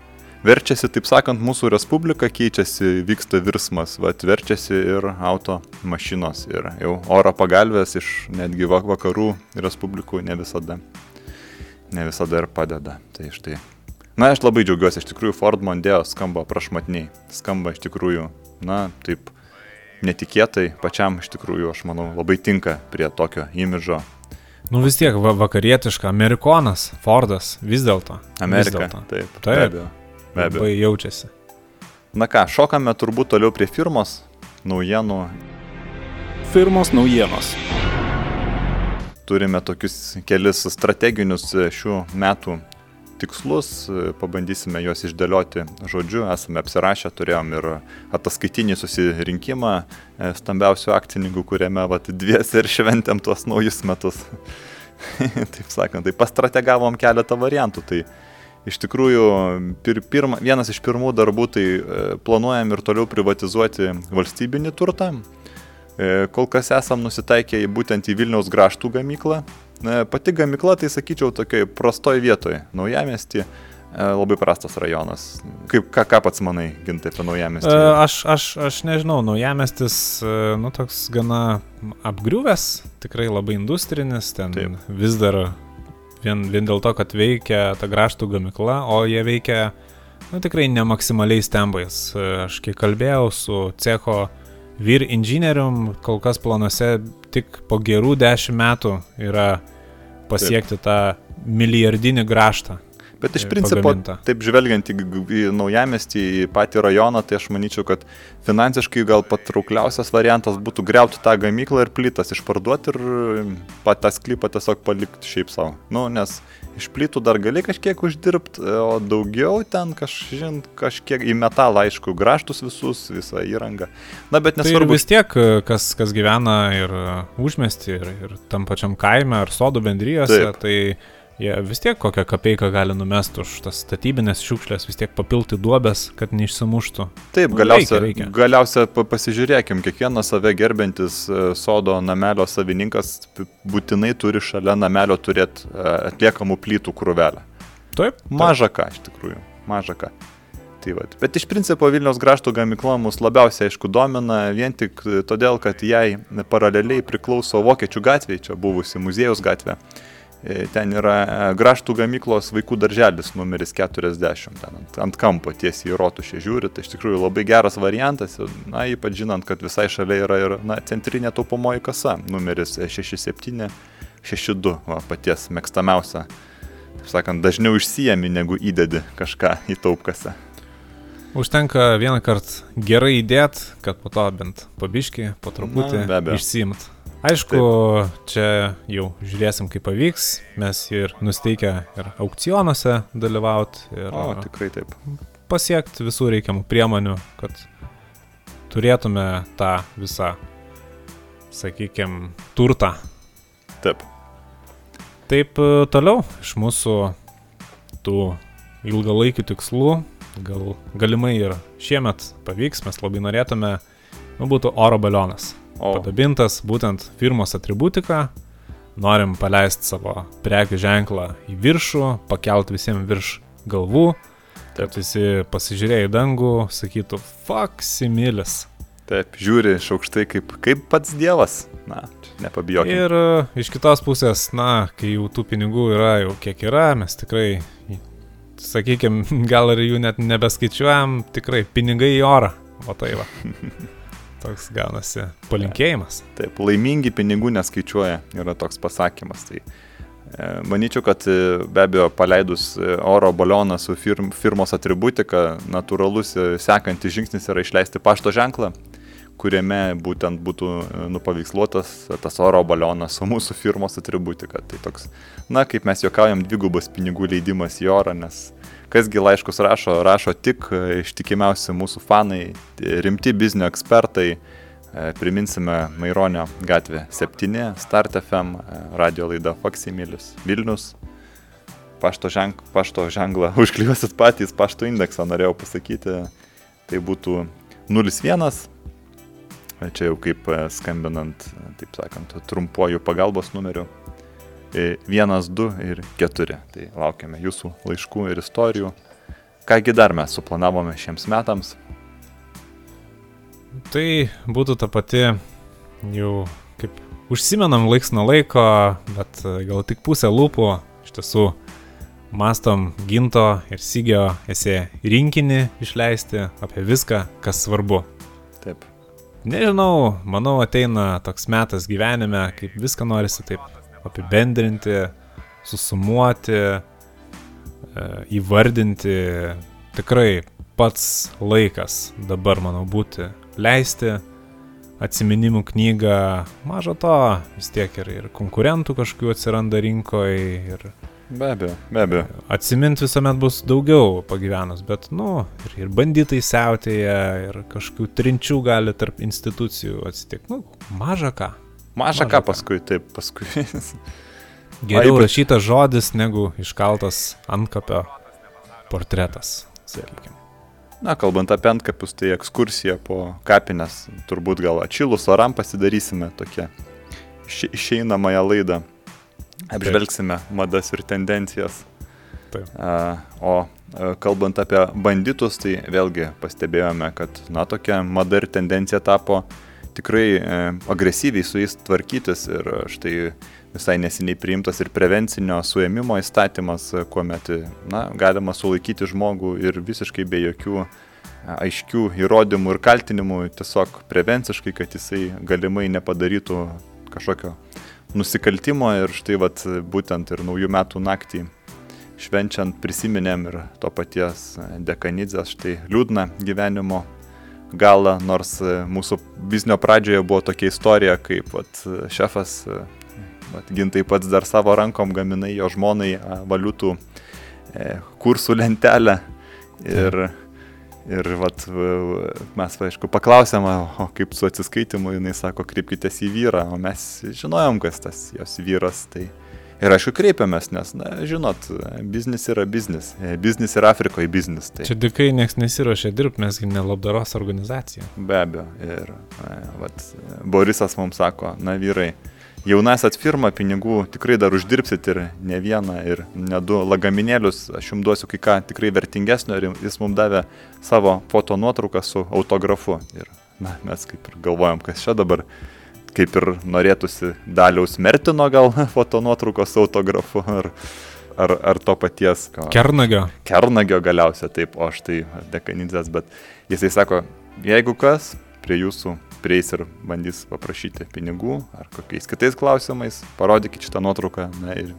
Verčiasi, taip sakant, mūsų respublika keičiasi, vyksta virsmas, vat, verčiasi ir auto mašinos ir jau oro pagalbės iš netgi vak- vakarų respublikų ne visada, ne visada ir padeda. Tai štai. Na, aš labai džiaugiuosi, iš tikrųjų Ford Mondeo skamba prašmatniai, skamba iš tikrųjų, na, taip netikėtai, pačiam iš tikrųjų, aš manau, labai tinka prie tokio imidžo. Nu vis tiek va, vakarietiška, amerikonas, Fordas, vis dėlto. vis Amerika. dėlto. Taip, be Taip. abejo. Be abejo. Labai jaučiasi. Na ką, šokame turbūt toliau prie firmos naujienų Firmos naujienos. turime tokius kelis strateginius e, šių metų tikslus, e, pabandysime juos išdėlioti žodžiu, esame apsirašę, turėjom ir ataskaitinį susirinkimą e, stambiausių akcininkų, kuriame vat, dviesi ir šventėm tuos naujus metus. Taip sakant, tai pastrategavom keletą variantų. Tai iš tikrųjų pir, pirma, vienas iš pirmų darbų tai e, planuojam ir toliau privatizuoti valstybinį turtą. E, Kol kas esam nusitaikę būtent į Vilniaus graštų gamyklą. E, Pati gamykla, tai sakyčiau, tokiai prastoj vietoje. Naujamesti labai prastas rajonas. Kaip, ką, ką pats manai, gintai, apie naujamestį? Aš, aš, aš nežinau, naujamestis, nu toks gana apgriuvęs, tikrai labai industrinis, ten Taip. vis dar vien, vien dėl to, kad veikia ta graštų gamykla, o jie veikia, nu tikrai ne maksimaliais tempais. Aš kiek kalbėjau su cecho vyr inžinierium, kol kas planuose tik po gerų dešimt metų yra pasiekti tą milijardinį graštą. Bet iš e, principo, pagaminta. taip žvelgiant į, į naujamestį, į patį rajoną, tai aš manyčiau, kad finansiškai gal patraukliausias variantas būtų greuti tą gamyklą ir plytas išparduoti ir tą sklypą tiesiog palikti šiaip savo. Nu, nes iš plytų dar gali kažkiek uždirbti, o daugiau ten kažin, kažkiek į metalą, aišku, graštus visus, visą įrangą. Na, bet Tai nesvarbu. vis tiek, kas, kas gyvena ir užmesti, ir, ir tam pačiam kaime, ar sodų bendrijose, Taip. tai jie vis tiek kokią kapeiką gali numesti už tas statybinės šiukšlės, vis tiek papilti duobės, kad neišsimuštų. Taip, Nu, galiausia, reikia, reikia. galiausia pa- pasižiūrėkim, kiekvienas save gerbiantis e, sodo namelio savininkas būtinai turi šalia namelio turėti atliekamų plytų krūvelę. Taip, Maža ką, iš tikrųjų, maža ką. Tai vat. Bet iš principo Vilniaus graštų gamykla mus labiausiai, aišku, domina vien tik todėl, kad jai paraleliai priklauso Vokiečių gatvė, čia buvusi muziejus gatvė. E, Ten yra e, graštų gamyklos vaikų darželis numeris 40, ten ant, ant kampo tiesiai į rotušę žiūri, tai iš tikrųjų labai geras variantas, na, ypač žinant, kad visai šalia yra ir na, centrinė taupomoji kasa, numeris 6762, va, paties mėgstamiausia taip sakant, dažniau išsijami, negu įdedi kažką į taupkasę. užtenka vieną kartą gerai įdėt, kad po to bent pabiški, po truputį išsimt. Aišku, Taip. čia jau žiūrėsim, kaip pavyks. Mes ir nusteikę ir aukcionuose dalyvauti ir O, tikrai taip. pasiekti visų reikiamų priemonių, kad turėtume tą visą, sakykime, turtą. Taip. Taip e, toliau iš mūsų tų ilgalaikių tikslų, gal, galimai ir šiemet pavyks, mes labai norėtume, nu, būtų oro balionas. O, Padabintas būtent firmos atributika, norim paleisti savo prekių ženklą į viršų, pakelt visiems virš galvų, kad visi pasižiūrėję į dangų sakytų, fuck similis. taip, žiūri iš aukštai kaip, kaip pats dievas. Na, čia nepabijokime. Ir e, iš kitos pusės, na, kai jau tų pinigų yra jau kiek yra, mes tikrai, sakykime, gal ir jų net nebeskaičiuojam, tikrai pinigai į orą. O tai va. Toks gaunasi palinkėjimas. Taip, laimingi pinigų neskaičiuoja, yra toks pasakymas. Tai e, manyčiau, kad e, be abejo paleidus e, oro balioną su firm, firmos atributika, natūralus sekantis žingsnis yra išleisti pašto ženklą, kuriame būtent būtų nupaveiksluotas tas oro balionas su mūsų firmos atributika. Tai toks, na, kaip mes juokaujam, dvigubas pinigų leidimas į orą, nes kasgi laiškus rašo, rašo tik e, ištikimiausi mūsų fanai, e, rimti biznio ekspertai. E, Priminsime Maironio gatvė 7, Start FM, radio laida Faksimilis, Vilnius. Pašto, ženk, pašto ženklą užklijuosit patys, pašto indeksą norėjau pasakyti. tai būtų 01, čia jau kaip skambinant, taip sakant, trumpuoju pagalbos numeriu. 1, 2 ir 4. Tai laukiame jūsų laiškų ir istorijų. Kągi dar mes suplanavome šiems metams? Tai būtų ta pati jau kaip užsimenam laiks nuo laiko, bet e, gal tik pusę lūpų iš tiesų mastom ginto ir sygio esė rinkinį išleisti apie viską, kas svarbu. Taip. Nežinau, manau ateina toks metas gyvenime, kaip viską norisi taip apibendrinti, susumuoti, e, įvardinti. Tikrai pats laikas dabar, manau, būti leisti atsiminimų knygą. Maža to, vis tiek ir, ir konkurentų kažkokių atsiranda rinkoje. Ir be abejo, be abejo. Atsiminti visuomet bus daugiau pagyvenus, bet, nu, ir, ir banditai siautėje, ir kažkokių trinčių gali tarp institucijų atsitikti. Nu, maža ką. Maža, ką paskui, taip, paskui. Geriau ypač... rašytas žodis negu iškaltas antkapio portretas, sakykime. Na, kalbant apie antkapius, tai ekskursija po kapines, turbūt gal atšilus oram pasidarysime tokią išeinamąją laidą. Apžvelgsime madas ir tendencijas. Taip. A, o a, kalbant apie banditus, tai vėlgi pastebėjome, kad, na, tokia mada ir tendencija tapo tikrai e, agresyviai su jais tvarkytis ir štai visai neseniai priimtas ir prevencinio suėmimo įstatymas, kuomet na, galima sulaikyti žmogų ir visiškai be jokių aiškių įrodymų ir kaltinimų, tiesiog prevenciškai, kad jisai galimai nepadarytų kažkokio nusikaltimo ir štai vat, būtent ir naujų metų naktį švenčiant prisiminėm ir to paties dekanidzės štai liūdną gyvenimo galą, nors mūsų biznio pradžioje buvo tokia istorija, kaip vat, šefas Vat, gintai pats dar savo rankom gaminai jo žmonai valiutų e, kursų lentelę. Ir, ir vat, mes, aišku, paklausėm, o kaip su atsiskaitimu, jinai sako, kreipkitės į vyrą, o mes žinojom, kas tas jos vyras. Tai Ir aišku, kreipiamės, nes, na, žinot, biznis yra biznis. Biznis yra Afrikoje biznis. Tai... Čia dikai nieks nesiuošia dirbti, mes gi nelabdaros organizacija. Be abejo. Ir, e, vat, Borisas mums sako, na, vyrai, jaunas atfirma pinigų tikrai dar uždirbsit ir ne vieną, ir ne du lagaminėlius. Aš jums duosiu kai ką tikrai vertingesnio ir jis mums davė savo foto nuotrauką su autografu. Ir na, mes kaip ir galvojam, kas čia dabar, kaip ir norėtųsi daliaus Mertino gal foto nuotraukos su autografu. Ar, ar, ar to paties. Ko, Kernagio. Kernagio galiausia, taip, o aš tai dekanizės, bet jisai sako, jeigu kas, prie jūsų prieis ir bandys paprašyti pinigų ar kokiais kitais klausimais, parodykit šitą nuotrauką na, ir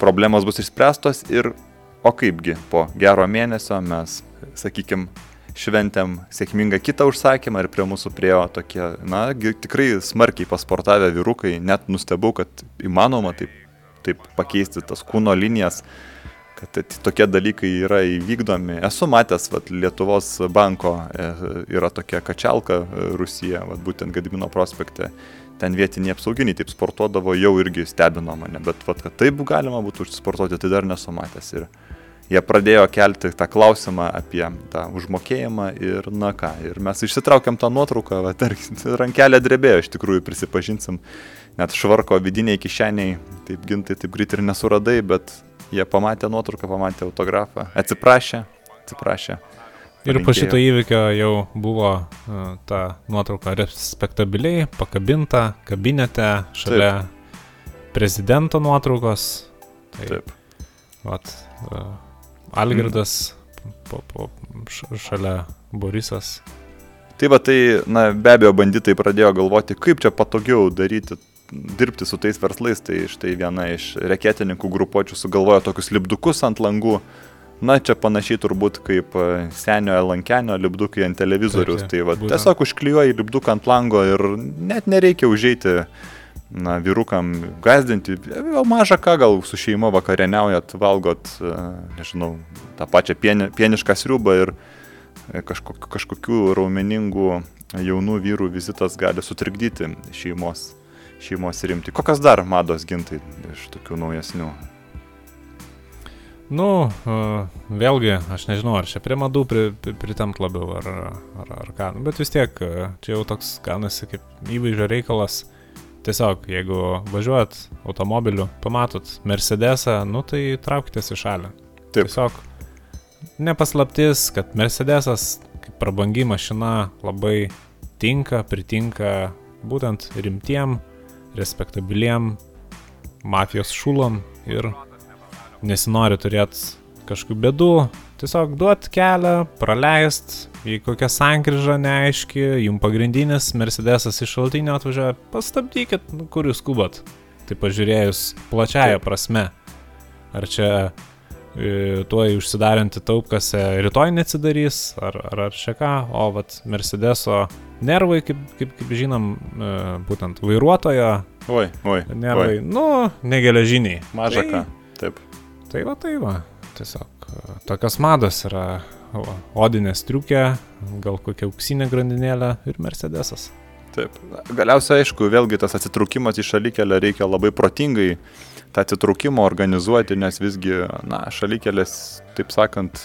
problemos bus išspręstos ir o kaipgi po gero mėnesio mes, sakykime, šventėm sėkmingą kitą užsakymą ir prie mūsų priejo tokie, na, tikrai smarkiai pasportavę vyrukai, net nustebau, kad įmanoma taip, taip pakeisti tas kūno linijas kad tokie dalykai yra įvykdomi. Esu matęs, kad Lietuvos banko e, yra tokia kačialka e, Rusija, vat, būtent Gadimino prospekte. Ten vietiniai apsauginiai taip sportuodavo, jau irgi stebino mane, bet vat, kad taip galima būtų užsisportuoti, tai dar nesu matęs. Ir jie pradėjo kelti tą klausimą apie tą užmokėjimą ir na ką. Ir mes išsitraukėm tą nuotrauką, va, tarkim, rankelė drebėjo, iš tikrųjų prisipažinsim, net švarko vidiniai kišeniai, taip gintai, taip greit ir nesuradai, bet Jie pamatė nuotrauką, pamatė autografą, atsiprašė, atsiprašė. Ir po šito įvykio jau buvo uh, ta nuotrauka respektabiliai pakabinta kabinete šalia Taip. prezidento nuotraukos. Tai, Taip. Vat, uh, Algirdas po, po, šalia Borisas. Tai va tai, na, be abejo, banditai pradėjo galvoti, kaip čia patogiau daryti dirbti su tais verslais, tai štai viena iš reketininkų grupuočių sugalvojo tokius lipdukus ant langų. Na, čia panašiai turbūt kaip e, seniojo lankenio lipdukai ant televizorius. Taip, tai va, tiesiog užklijuoji lipduką ant lango ir net nereikia užeiti, na, vyrukam gazdinti. Mažą ką, gal su šeima vakarieniaujat, valgot, e, nežinau, tą pačią pieni, pienišką sriubą ir e, kažkokių, kažkokių raumeningų jaunų vyrų vizitas gali sutrikdyti šeimos šeimos rimti. Kokios dar mados gintai iš tokių naujesnių? Nu, e, vėlgi, aš nežinau, ar čia prie madų pri, pri, pritemt labiau, ar, ar, ar ką, Nu, bet vis tiek, čia jau toks gaunasi kaip įvaizdžio reikalas. Tiesiog, jeigu važiuojat automobiliu, pamatot Mercedesą, nu tai traukitės į šalį. Taip. Tiesiog nepaslaptis, kad Mercedesas kaip prabangi mašina labai tinka, pritinka būtent rimtiem, respektabiliem mafijos šulom ir nesinori turėti kažkokių bėdų, tiesiog duot kelią, praleist į kokią sankryžą neaiški, jums pagrindinis Mercedesas iš šaltinio atvažiuoja, pastabdykit, nu, kur jūs skubat. Tai pažiūrėjus plačiaja prasme, ar čia e, tuoj užsidarinti taupkase rytoj neatsidarys, ar, ar, ar čia ką, o vat Mercedeso nervai, kaip, kaip, kaip žinom, e, būtent vairuotojo Oi, oi. nervai, oi. nu, negeležiniai. Maža tai, ką. Taip. Tai va, tai va, tiesiog e, tokios mados yra va, odinė striukė, gal kokia auksinė grandinėlė ir Mercedesas. Taip. Galiausiai, aišku, vėlgi tas atsitraukimas į šalikelę reikia labai protingai tą atsitraukimą organizuoti, nes visgi, na, šalikelės, taip sakant,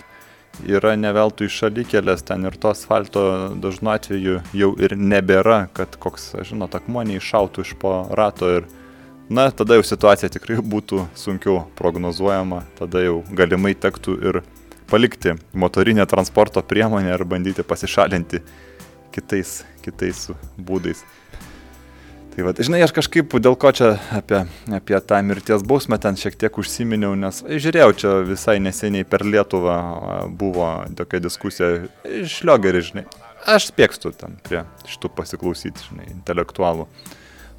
yra ne veltui šalikelės, ten ir to asfalto dažnu atveju jau ir nebėra, kad koks, žinot, akmuo neiššautų iš po rato ir, na, tada jau situacija tikrai būtų sunkiau prognozuojama, tada jau galimai tektų ir palikti motorinę transporto priemonę ir bandyti pasišalinti kitais, kitais būdais. Tai va, žinai, aš kažkaip dėl ko čia apie, apie tą mirties bausmę ten šiek tiek užsiminiau, nes žiūrėjau čia visai neseniai per Lietuvą buvo tokia diskusija iš Liogerį, žinai. Aš spėkstu ten prie šitų pasiklausyti, žinai, intelektualų.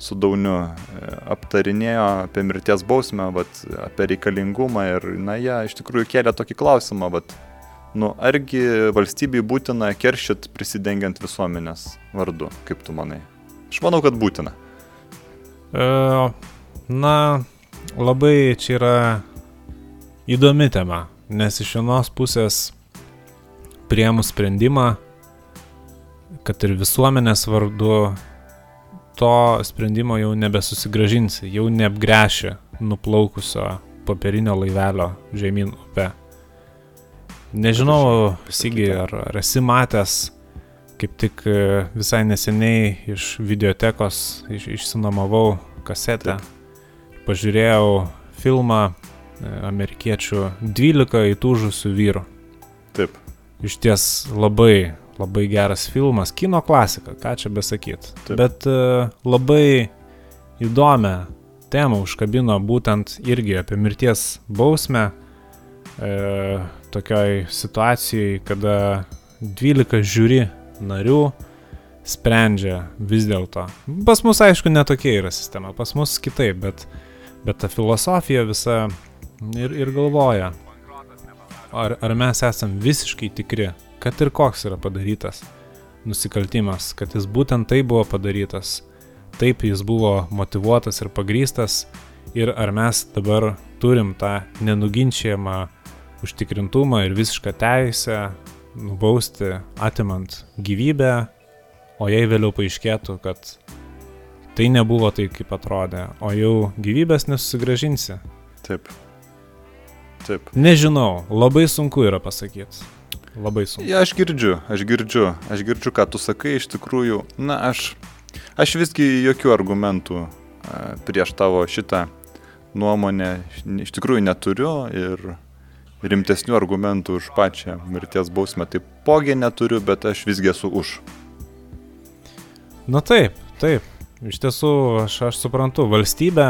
Su Dauniu e, aptarinėjo apie mirties bausmę, vat, apie reikalingumą ir, na, jie iš tikrųjų kėlė tokį klausimą, vat, nu, argi valstybei būtina keršit prisidengiant visuomenės vardu, kaip tu manai? Aš manau, kad būtina. E, na, labai čia yra įdomi tema, nes iš vienos pusės prieimus sprendimą, kad ir visuomenės vardu to sprendimo jau nebesusigražinsi, jau neapgręši nuplaukusio popierinio laivelio žemyn upe. Nežinau, Sigi, ar, ar esi matęs, kaip tik e, visai neseniai iš videotekos iš, išsinomavau kasetę. Pažiūrėjau filmą e, amerikiečių 12 įtūžusių vyrų. Taip. Iš ties labai, labai geras filmas, kino klasika, ką čia besakyt. Taip. Bet uh, labai įdomią temą užkabino būtent irgi apie mirties bausmę. E, tokioj situacijai, kada 12 žiūri narių sprendžia vis dėlto. Pas mus aišku netokia yra sistema, pas mus kitaip, bet, bet ta filosofija visa ir, ir galvoja, ar, ar mes esam visiškai tikri, kad ir koks yra padarytas nusikaltimas, kad jis būtent taip buvo padarytas, taip jis buvo motivuotas ir pagrystas ir ar mes dabar turim tą nenuginčiamą užtikrintumą ir visišką teisę nubausti atimant gyvybę, o jei vėliau paaiškėtų, kad tai nebuvo taip, kaip atrodė, o jau gyvybės nesusigražinsi. Taip. Taip. Nežinau, labai sunku yra pasakyti. Labai sunku. Ja, aš girdžiu, aš girdžiu, aš girdžiu, ką tu sakai, iš tikrųjų, na, aš, aš visgi jokių argumentų prieš tavo šitą nuomonę iš tikrųjų neturiu ir rimtesnių argumentų už pačią mirties bausmę taipogi neturiu, bet aš visgi esu už. Na taip, taip. Iš tiesų, aš, aš suprantu, valstybė,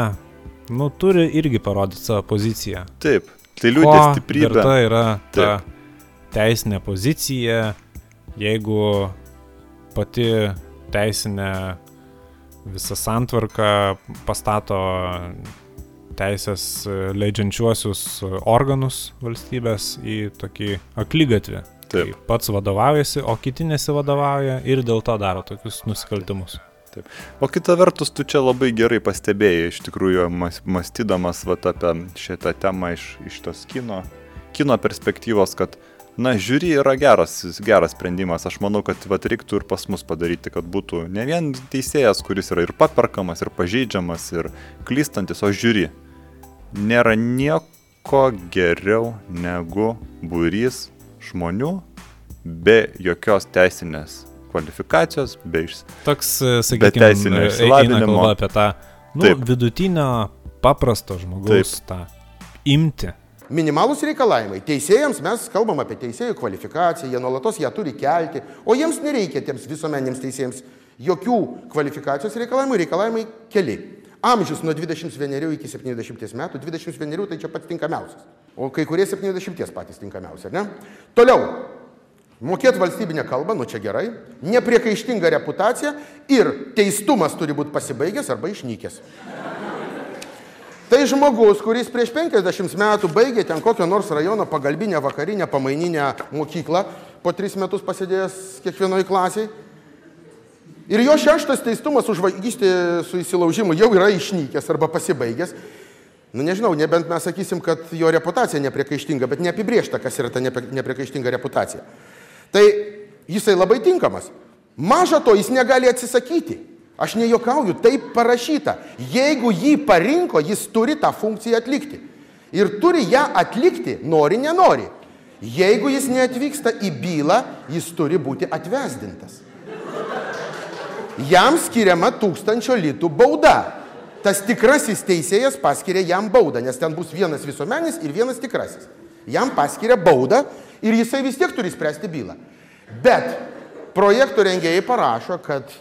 nu, turi irgi parodyti savo poziciją. Taip, tai liūdė Ko stiprybė. verta yra ta Taip. Teisinė pozicija, jeigu pati teisinė visa santvarka pastato teisės leidžiančiuosius organus valstybės į tokį aklygatvį. Taip. Kai pats vadovaujasi, o kiti nesivadovauja ir dėl to daro tokius nusikaltimus. O kita vertus, tu čia labai gerai pastebėjai, iš tikrųjų, mas- mąstydamas vat, apie šitą temą iš, iš tos kino, kino perspektyvos, kad, na, žiūri yra geras, geras sprendimas. Aš manau, kad vat, reiktų ir pas mus padaryti, kad būtų ne vien teisėjas, kuris yra ir paperkamas, ir pažeidžiamas, ir klystantis, o žiūri. Nėra nieko ko geriau negu būrys žmonių be jokios teisinės kvalifikacijos, be iš... Toks, e, sakykime, teisinio eina išsilavinimo. apie tą nu, Taip. vidutinio paprasto žmogaus tą imti. Minimalus reikalavimai. Teisėjams mes kalbam apie teisėjų kvalifikaciją, jie nuolatos ją turi kelti, o jiems nereikia tiems visuomeniniams teisėjams jokių kvalifikacijos reikalavimų, reikalavimai keli. Amžius nuo 21 iki 70 metų, 21 tai čia pats tinkamiausias, o kai kurie 70 patys tinkamiausi, ar ne? Toliau, mokėti valstybinę kalbą, nu čia gerai, nepriekaištinga reputacija ir teistumas turi būti pasibaigęs arba išnykęs. Tai žmogus, kuris prieš 50 metų baigė ten kokio nors rajono pagalbinę vakarinę pamaininę mokyklą, po 3 metus pasėdėjęs kiekvienoje klasėje. Ir jo šeštas teistumas už vagystę su įsilaužimu jau yra išnykęs arba pasibaigęs. Nu nežinau, nebent mes sakysim, kad jo reputacija nepriekaištinga, bet neapibriešta, kas yra ta nepri- nepriekaištinga reputacija. Tai jisai labai tinkamas. Maža to, jis negali atsisakyti. Aš nejokauju, taip parašyta. Jeigu jį parinko, jis turi tą funkciją atlikti. Ir turi ją atlikti, nori, nenori. Jeigu jis neatvyksta į bylą, jis turi būti atvesdintas. Jam skiriama tūkstančio litų bauda. Tas tikrasis teisėjas paskiria jam baudą, nes ten bus vienas visuomenis ir vienas tikrasis. Jam paskiria baudą ir jisai vis tiek turi spręsti bylą. Bet projekto rengėjai parašo, kad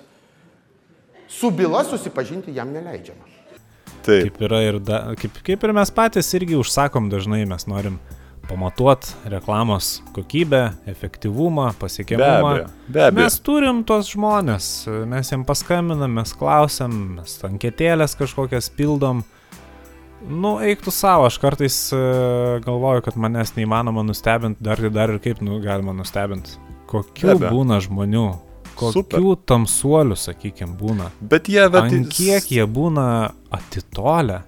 su byla susipažinti jam neleidžiama. Taip, Kaip, yra ir da, kaip, kaip ir mes patys irgi užsakom dažnai, mes norim pamatuoti reklamos kokybę, efektyvumą, pasiekiamumą. Be abejo, be abejo. Mes turim tos žmonės, mes jiem paskambinam, mes klausiam, mes anketėlės kažkokias pildom. Nu, eiktų savo, aš kartais e, galvoju, kad manęs neįmanoma nustebinti, dar, dar ir kaip nu, galima nustebinti. Kokių būna žmonių, kokių tamsuolių, sakykime, būna. bet jie, bet... Ant kiek jie būna atitolę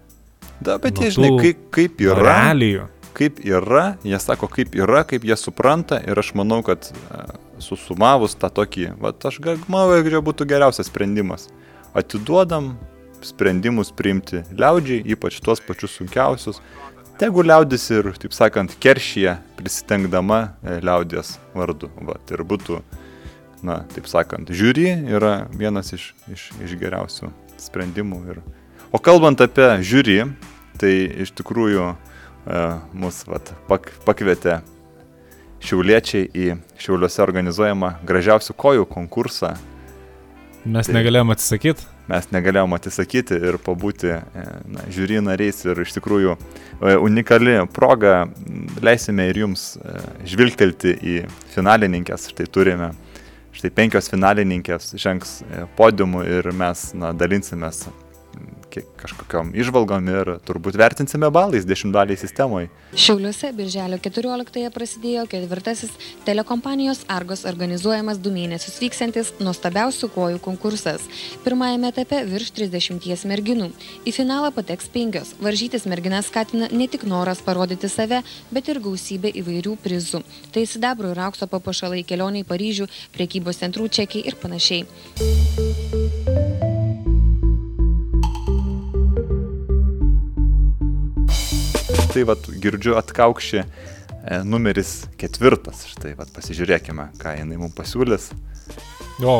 Da, bet jie, žinai, kaip, kaip yra. realijų. kaip yra, jie sako, kaip yra, kaip jie supranta ir aš manau, kad e, susumavus tą tokį, va, aš manau, kad būtų geriausias sprendimas. Atiduodam sprendimus priimti liaudžiai, ypač tuos pačius sunkiausius. Tegu liaudis ir, taip sakant, keršyje prisitengdama e, liaudės vardu. Va, ir būtų, na, taip sakant, žiūri yra vienas iš, iš, iš geriausių sprendimų. Ir... O kalbant apie žiūri, tai iš tikrųjų e, mus vat, pak, pakvietė šiauliečiai į šiauliuose organizuojamą gražiausių kojų konkursą. Mes Tai- negalėjom atsisakyti. Mes negalėjom atsisakyti ir pabūti e, na, žiūri nariais ir iš tikrųjų e, unikali proga leisime ir jums e, žvilgtelti į finalininkės. Štai turime, štai penkios finalininkės žengs e, podiumu ir mes na, dalinsimės kažkokiam išvalgom ir turbūt vertinsime balais dešimtdaliai sistemoje. Šiauliuose birželio 14-ąją prasidėjo ketvirtasis telekompanijos Argos organizuojamas du mėnesius vyksiantis nuostabiausių kojų konkursas. Pirmajame etape virš 30 merginų. Į finalą pateks penkios. Varžytis merginas skatina ne tik noras parodyti save, bet ir gausybė įvairių prizų. Tai sidabro ir aukso papuošalai kelioniai Paryžių, priekybos centrų čekiai ir panašiai. Tai vad girdžiu atkaukšį e, numeris ketvirtas. Štai vad pasižiūrėkime, ką jinai mums pasiūlys. O,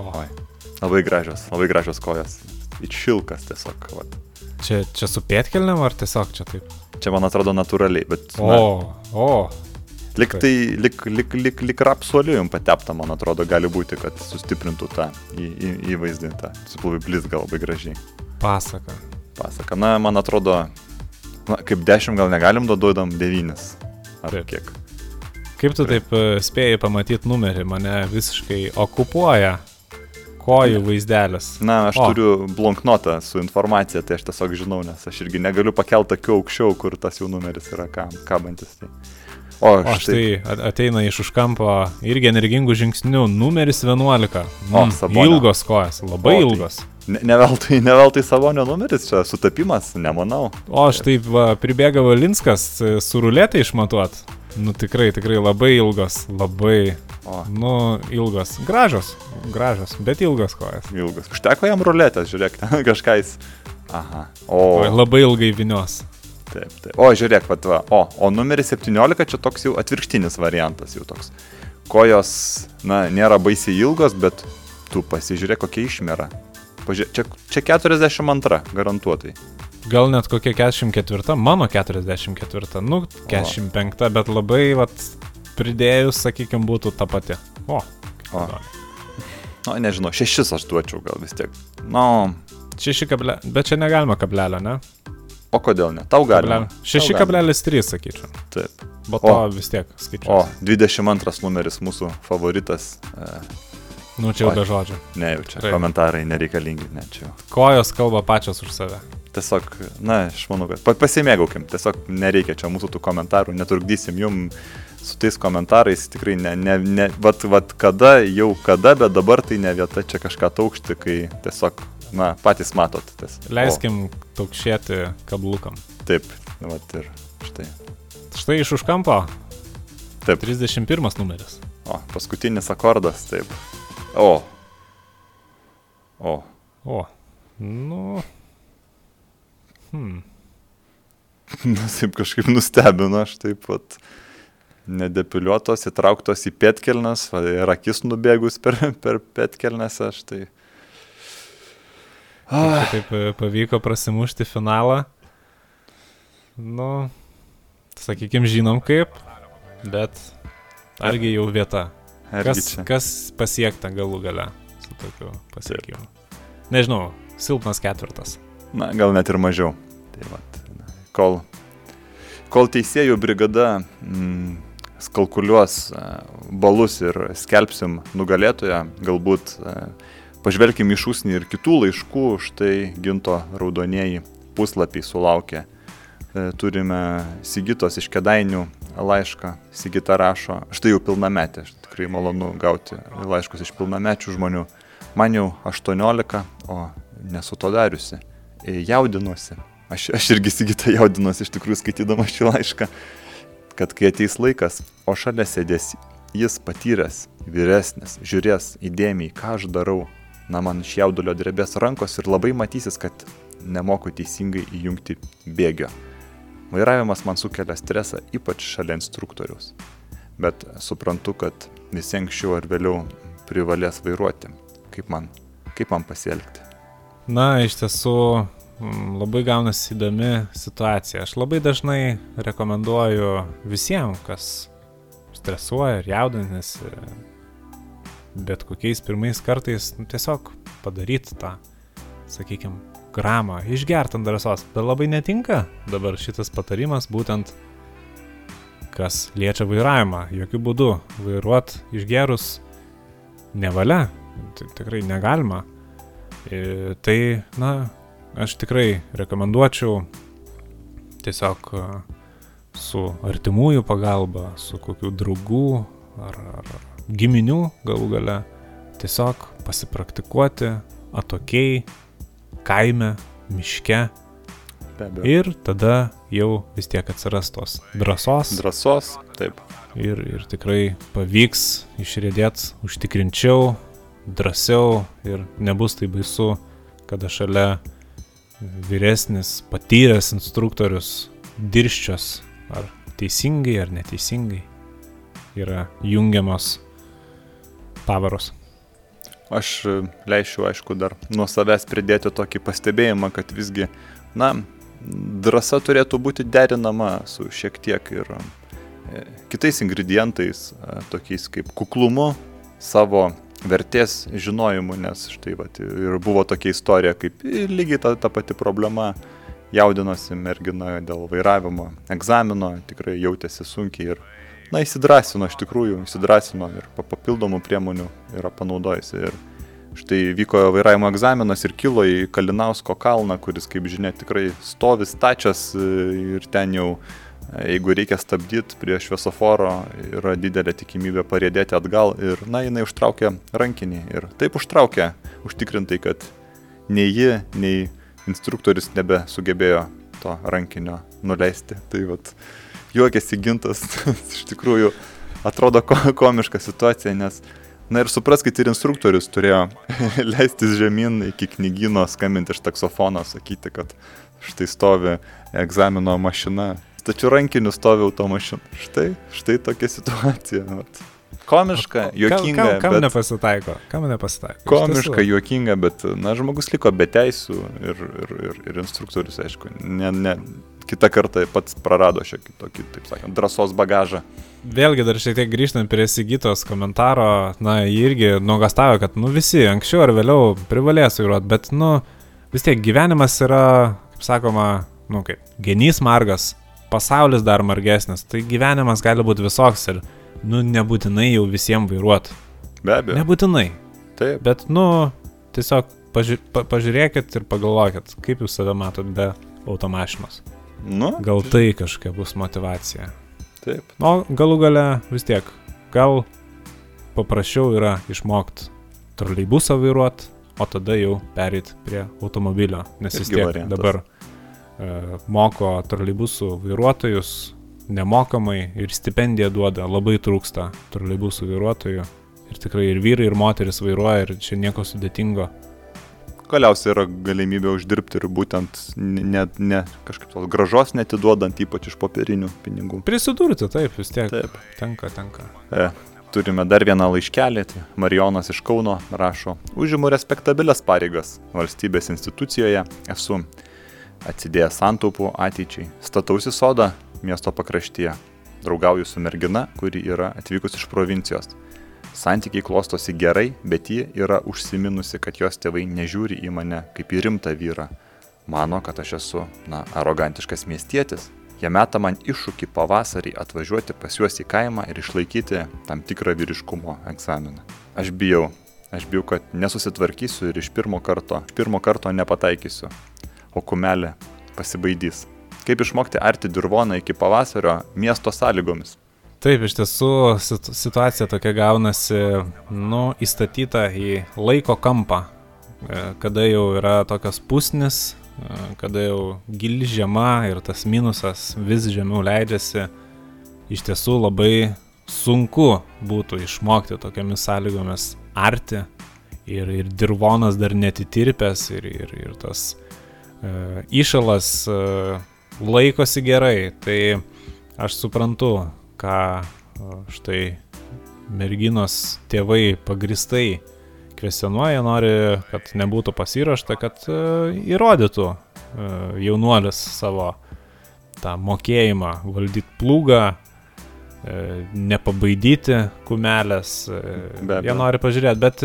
o. Oi, labai gražios, labai gražios kojos. It šilkas tiesiog. Vat. Čia, čia su pėtkelniam ar tiesiog čia taip? Čia man atrodo natūraliai, bet... na, O, o. Lik tai, lik, lik, lik, lik rapsuoliu jums patepta, man atrodo, gali būti, kad sustiprintų tą į, į, įvaizdį, tą supluvi blizgą labai gražiai. Pasaka. Pasaka. Na, man atrodo, na, kaip 10 gal negalim, duodam 9. Ar Taip. kiek. Kaip tu taip e, spėjai pamatyti numerį, mane visiškai okupuoja kojų vaizdelis. Na, aš O. o. turiu blonknotą su informacija, tai aš tiesiog žinau, nes aš irgi negaliu pakelti akių aukščiau, kur tas jų numeris yra kabantis. Tai. O, O štai ateina iš už kampo irgi energingų žingsnių, numeris 11. O, Mm, Sabonio. ilgos kojas, labai O, tai- ilgos. Ne, ne, veltui, ne veltui savonio numeris, čia sutapimas, nemanau. O štai va, pribėga Valinskas e, su rulėtai išmatuot. Nu tikrai, tikrai labai ilgos, labai, O. nu, ilgos. Gražios, gražios, bet ilgos kojas. Ilgas. Užteko jam ruletės, žiūrėk, ten kažką jis. Aha. O, O. Labai ilgai vinios. Taip, taip. O, žiūrėk, vat, va. O, o numeris 17 čia toks jau atvirkštinis variantas, jau toks. Kojos, na, nėra baisiai ilgos, bet tu pasižiūrėk, kokia išmėra. Pažiūrėk, čia, čia 42, garantuotai. Gal net kokia 44, mano 44, nu 45, bet labai, vat, pridėjus, sakykime, būtų ta pati. O, O. Na, nežinau, šešis aš duočiau gal vis tiek. Na, 6 kablelio, bet čia negalima kablelio, ne? o kodėl ne? Tau galima. Tau galima. 6,3, sakyčiau. Taip. Po to O. vis tiek O, skaičiuoju. 22 numeris mūsų favoritas. E, Nu, čia jau Oi. be žodžių. ne, jau čia Taip. komentarai nereikalingi, ne čia. Kojos kalba pačios už save. Tiesiog, na, aš manau, kad pa- pasimėgaukim, tiesiog nereikia čia mūsų tų komentarų, netrukdysim jum su tais komentarais, tikrai ne, ne, ne, vat, vat kada, jau kada, bet dabar tai ne vieta čia kažką taukšti, kai tiesiog, na, patys matot. Tas. Leiskim taukšėti kablukam. O, taip, vat ir štai. Štai iš už kampo Taip. 31 numeris. O, paskutinis akordas, taip. O. O. O, nu, Na, taip kažkaip nustebino, aš taip pat nedepiliuotos, įtrauktos į pietkelnes, ir akis nubėgus per, per pietkelnes, aš tai... ah. taip e, pavyko prasimušti finalą. Nu, sakykime, žinom kaip, bet argi jau vieta. Kas, kas pasiekta galų gale su tokiu pasiekimu? Nežinau, silpnas ketvirtas. Na, gal net ir mažiau. Tai na, kol, kol teisėjų brigada mm, skalkuliuos e, balus ir skelbsim nugalėtoją, galbūt e, pažvelkim iš užsienį ir kitų laiškų, štai ginto raudonieji puslapiai sulaukė. E, Turime Sigitos iš Kedainių laišką. Sigita rašo, štai jau pilnametė, tikrai malonu gauti laiškus iš pilnamečių žmonių. Man jau 18, o nesu to dariusi jaudinuosi. Aš, aš irgi sigita jaudinuosi iš tikrųjų skaitydama šį laišką, kad kai ateis laikas, o šalia sėdės jis patyręs, vyresnis, žiūrės įdėmiai, ką aš darau, na man iš jaudulio drebės rankos ir labai matysis, kad nemoku teisingai įjungti bėgio. Vairavimas man sukelia stresą, ypač šalia instruktoriaus. Bet suprantu, kad visi anksčiau ar vėliau privalės vairuoti. Kaip man, kaip man pasielgti? Na, iš tiesų mm, labai gaunasi įdomi situacija. Aš labai dažnai rekomenduoju visiems, kas stresuoja ir jaudinasi, bet kokiais pirmais kartais nu, tiesiog padaryti tą, sakykime, gramą, išgert ant drąsos. Bet labai netinka dabar šitas patarimas būtent, kas liečia vairavimą. Jokių būdų vairuot išgerus nevalia, tikrai negalima. E, Tai, na, aš tikrai rekomenduočiau tiesiog e, su artimųjų pagalba, su kokių draugų ar ar giminių galų gale, tiesiog pasipraktikuoti atokiai, kaime, miške ir tada jau vis tiek atsiras tos drąsos Drąsos, taip. ir, ir tikrai pavyks išrėdėti užtikrinčiau, drąsiau ir nebus tai baisu, kada šalia vyresnis, patyręs instruktorius dirščios, ar teisingai ar neteisingai yra jungiamos pavaros. Aš e, leisčiau, aišku, dar nuo savęs pridėti tokį pastebėjimą, kad visgi, na, drąsa turėtų būti derinama su šiek tiek ir e, kitais ingredientais, e, tokiais kaip kuklumu, savo vertės žinojimu, nes štai vat, ir buvo tokia istorija, kaip lygiai ta, ta pati problema, jaudinosi mergina dėl vairavimo egzamino, tikrai jautėsi sunkiai ir, na, įsidrasino, iš tikrųjų, įsidrasino ir pa- papildomų priemonių yra panaudojusi. Ir štai vyko vairavimo egzaminas ir kilo į Kalinausko kalną, kuris, kaip žinia, tikrai stovi stačias e, ir ten jau, e, jeigu reikia stabdyti prie šviesoforo, yra didelė tikimybė parėdėti atgal ir, na, jinai užtraukė rankinį ir taip užtraukė, užtikrintai, kad nei ji, nei instruktorius nebesugebėjo to rankinio nuleisti. Tai vat, juokėsi gintas, iš tikrųjų atrodo ko- komiška situacija, nes, na ir supraskite, ir instruktorius turėjo leistis žemyn iki knygyno, skambinti iš taksofono, sakyti, kad štai stovi egzamino mašina, tačiau rankiniu stovi automašina. Štai, štai tokia situacija. Vat. Komiška, juokinga. Kam, kam bet... nepasitaiko? Kam nepasitaiko? Iš Komiška, juokinga, bet, na, žmogus liko be teisų ir, ir, ir, ir instruktorius, aišku, ne, ne, kitą kartą pats prarado šiokį tokį, taip sakant, drąsos bagažą. Vėlgi dar šiek tiek grįžtant prie Sigitos komentaro, na, jį irgi nuogastavo, kad, nu, visi anksčiau ar vėliau privalės vairuoti, bet, nu, vis tiek gyvenimas yra, kaip sakoma, nu, kaip, genys margas, pasaulis dar margesnis, tai gyvenimas gali būti visoks ir, nu, nebūtinai jau visiems vairuoti. Be abejo. Nebūtinai, Taip. bet, nu, tiesiog paži pa pažiūrėkit ir pagalvokit, kaip jūs save matot be automašinos. Nu, Gal tai kažkokia bus motivacija. taip. O galų gale vis tiek, gal paprasčiau yra išmokti troleibusą vairuoti, o tada jau perėti prie automobilio. Nes vis tiek variantas. dabar e, moko troleibusų vairuotojus nemokamai ir stipendiją duoda, labai trūksta troleibusų vairuotojų. Ir tikrai ir vyrai, ir moteris vairuoja ir čia nieko sudėtingo. Galiausiai yra galimybė uždirbti ir būtent ne, ne kažkaip tos gražos netiduodant, ypač iš popierinių pinigų. Prisidurti, taip, vis tiek. Taip. Tenka, tenka. E, turime dar vieną laiškelį, tai Marijonas iš Kauno rašo, užimu respektabilias pareigas valstybės institucijoje, esu atsidėjęs santaupų ateičiai, statausi sodą miesto pakraštyje, draugauju su mergina, kuri yra atvykus iš provincijos. Santykiai klostosi gerai, bet ji yra užsiminusi, kad jos tėvai nežiūri į mane kaip į rimtą vyrą. Mano, kad aš esu, na, arogantiškas miestietis. Jie meta man iššūkį pavasarį atvažiuoti pas juos į kaimą ir išlaikyti tam tikrą vyriškumo egzaminą. Aš bijau, aš bijau, kad nesusitvarkysiu ir iš pirmo karto, pirmo karto nepataikysiu, o kumelė pasibaidys. Kaip išmokti arti dirvoną iki pavasario miesto sąlygomis? Taip, iš tiesų sit- situacija tokia gaunasi, nu, įstatyta į laiko kampą, e, kada jau yra tokios pusnis, e, kada jau gili žiema ir tas minusas vis žemiau leidžiasi, iš tiesų labai sunku būtų išmokti tokiamis sąlygomis arti. Ir, ir dirvonas dar netitirpęs ir, ir, ir tas e, įšalas e, laikosi gerai, tai aš suprantu, ką štai merginos tėvai pagristai kvestionuoja, nori, kad nebūtų pasiruošta, kad e, įrodytų e, jaunuolis savo tą mokėjimą valdyti plūgą, e, nepabaidyti kumelės. Jie nori pažiūrėti, bet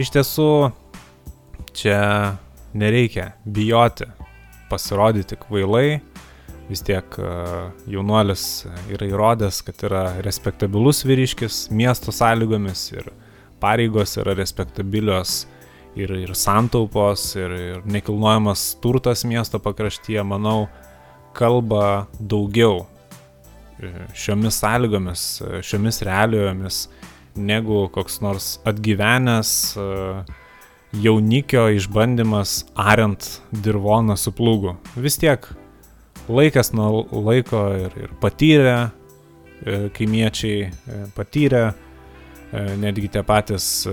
iš tiesų čia nereikia bijoti pasirodyti kvailai. Vis tiek e, jaunuolis yra įrodęs, kad yra respektabilus vyriškis miesto sąlygomis ir pareigos yra respektabilios ir, ir santaupos ir, ir nekilnojamas turtas miesto pakraštyje, manau, kalba daugiau e, šiomis sąlygomis, e, šiomis realijomis, negu koks nors atgyvenęs jaunikio išbandymas ariant dirvoną su plūgu. Vis tiek laikas nuo laiko ir, ir patyrę e, kaimiečiai, e, patyrę e, netgi tie patys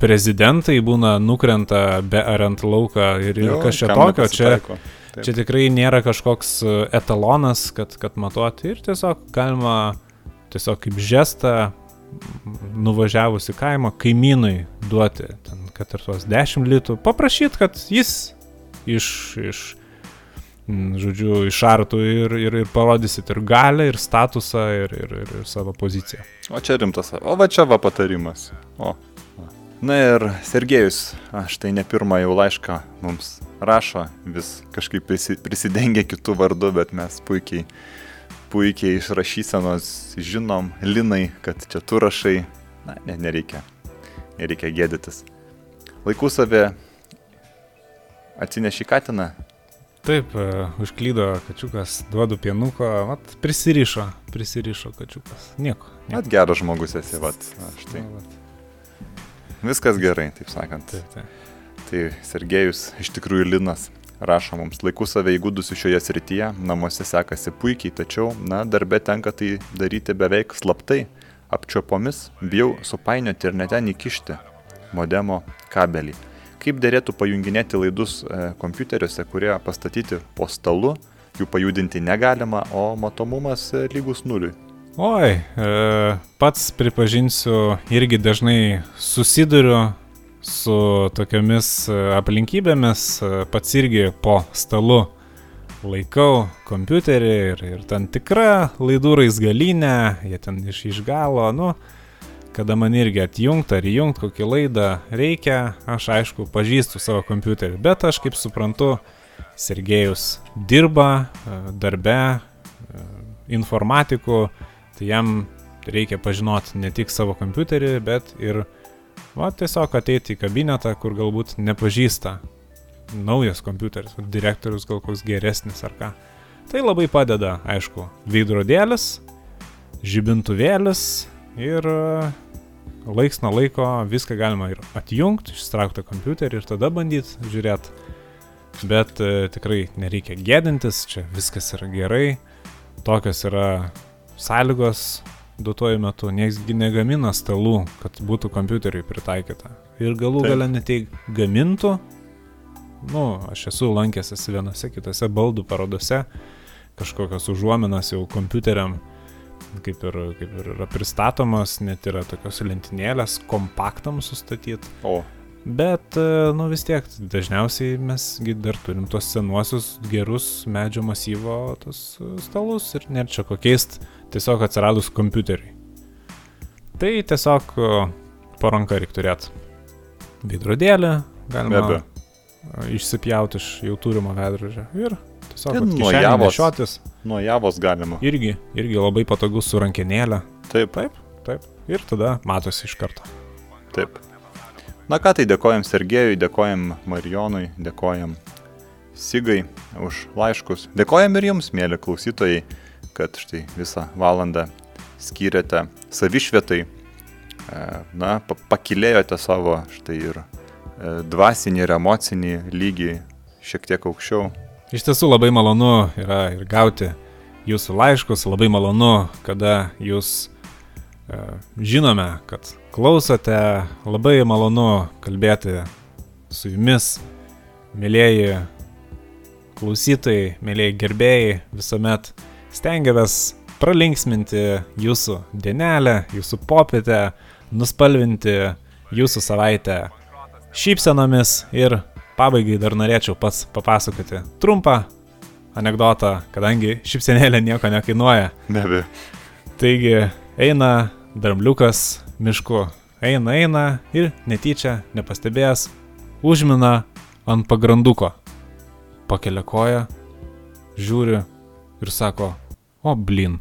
prezidentai būna nukrenta be ariant lauką ir, ir kas čia tokio, čia. Taip. čia tikrai nėra kažkoks etalonas, kad, kad matuoti ir tiesiog galima tiesiog kaip žestą m, nuvažiavus į kaimą kaimynui duoti, ten, kad ir tuos 10 litų, paprašyti, kad jis iš, iš žodžiu, išartų ir, ir, ir parodysit ir galę, ir statusą, ir, ir, ir, ir savo poziciją. O čia rimtas, o va čia va patarimas. O. Na ir Sergejus, aš tai ne pirmą jau laišką mums rašo, vis kažkaip prisi, prisidengia kitų vardų, bet mes puikiai, puikiai iš rašysenos žinom, Linai, kad čia tu rašai. Na, ne, nereikia, nereikia gėdytis. Laikų savė atsineši katiną, Taip, e, užklydo kačiukas, duodu pienuko, mat, prisirišo, prisirišo kačiukas. Nieko. nieko. net geras žmogus esi, vat. Štai. Nu, vat, Viskas gerai, taip sakant. Taip, taip. Tai Sergejus, iš tikrųjų Linas, rašo mums, laiku save įgūdusiu šioje srityje, namuose sekasi puikiai, tačiau, na, darbe tenka tai daryti beveik slaptai, apčiopomis, bijau supainioti ir net ten įkišti modemo kabelį. Kaip dėrėtų pajunginėti laidus e, kompiuteriuose, kurie pastatyti po stalu, jų pajudinti negalima, o matomumas e, lygus nuliui. Oi, e, pats pripažinsiu, irgi dažnai susiduriu su tokiamis e, aplinkybėmis, pats irgi po stalu laikau kompiuterį ir, ir ten tikra laidų raizgalinė, jie ten iš išgalo, nu, kada man irgi atjungti ar įjungti kokį laidą reikia, aš aišku pažįstu savo kompiuterį, bet aš kaip suprantu, Sergejus dirba e, darbe, e, informatikų, tai jam reikia pažinoti ne tik savo kompiuterį, bet ir va, tiesiog ateiti į kabinetą, kur galbūt nepažįsta naujas kompiuteris, direktorius gal koks geresnis ar ką. Tai labai padeda, aišku, veidrodėlis, žibintuvėlis ir laiks nuo laiko viską galima ir atjungti, ištraukti kompiuterį ir tada bandyti žiūrėti. Bet e, tikrai nereikia gėdintis, čia viskas yra gerai, tokios yra sąlygos duotuoju metu, nieksgi negamina stalų, kad būtų kompiuteriui pritaikyta. Ir galų gale netai gamintų, nu, aš esu lankęsis vienose kitose baldų parodose, kažkokios užuominas jau kompiuteriam, kaip ir, kaip ir yra pristatomas, net yra tokios lentynėlės kompaktam sustatyti. O, Bet, e, nu vis tiek, dažniausiai mes dar turim tos senuosius gerus medžio masyvo tos e, stalus ir net čia kokiais tiesiog atsiradus kompiuteriui. Tai tiesiog e, po ranką reikia turėti veidrodėlį, galima e, išsipjauti iš jau turimo veidrodžio ir tiesiog nuo javos. nešiotis. Nuo javos galima. Irgi, irgi labai patogus su rankenėlė. Taip, Taip, taip. Ir tada matosi iš karto. taip. Na ką, tai dėkojam Sergejui, dėkojam Marijonui, dėkojam Sigai už laiškus. Dėkojam ir jums, mėly klausytojai, kad štai visą valandą skyrėte savišvietai. E, Na, pa- pakilėjote savo štai ir e, dvasinį ir emocinį lygį šiek tiek aukščiau. Iš tiesų labai malonu yra ir gauti jūsų laiškus, labai malonu, kada jūs e, žinome, kad klausote, labai malonu kalbėti su jumis, mėlyjeji klausytojai, mėlyjeji gerbėjai, visuomet stengiamės pralinksminti jūsų dienelę, jūsų popietę, nuspalvinti jūsų savaitę šypsenomis ir pabaigai dar norėčiau pats papasakoti trumpą anegdotą, kadangi šypsenėlė nieko nekainuoja. Be abejo. Taigi eina drambliukas mišku, eina, eina ir netyčia, nepastebėjęs, užmina ant pagranduko. Pakelia koją, žiūri ir sako, o blin,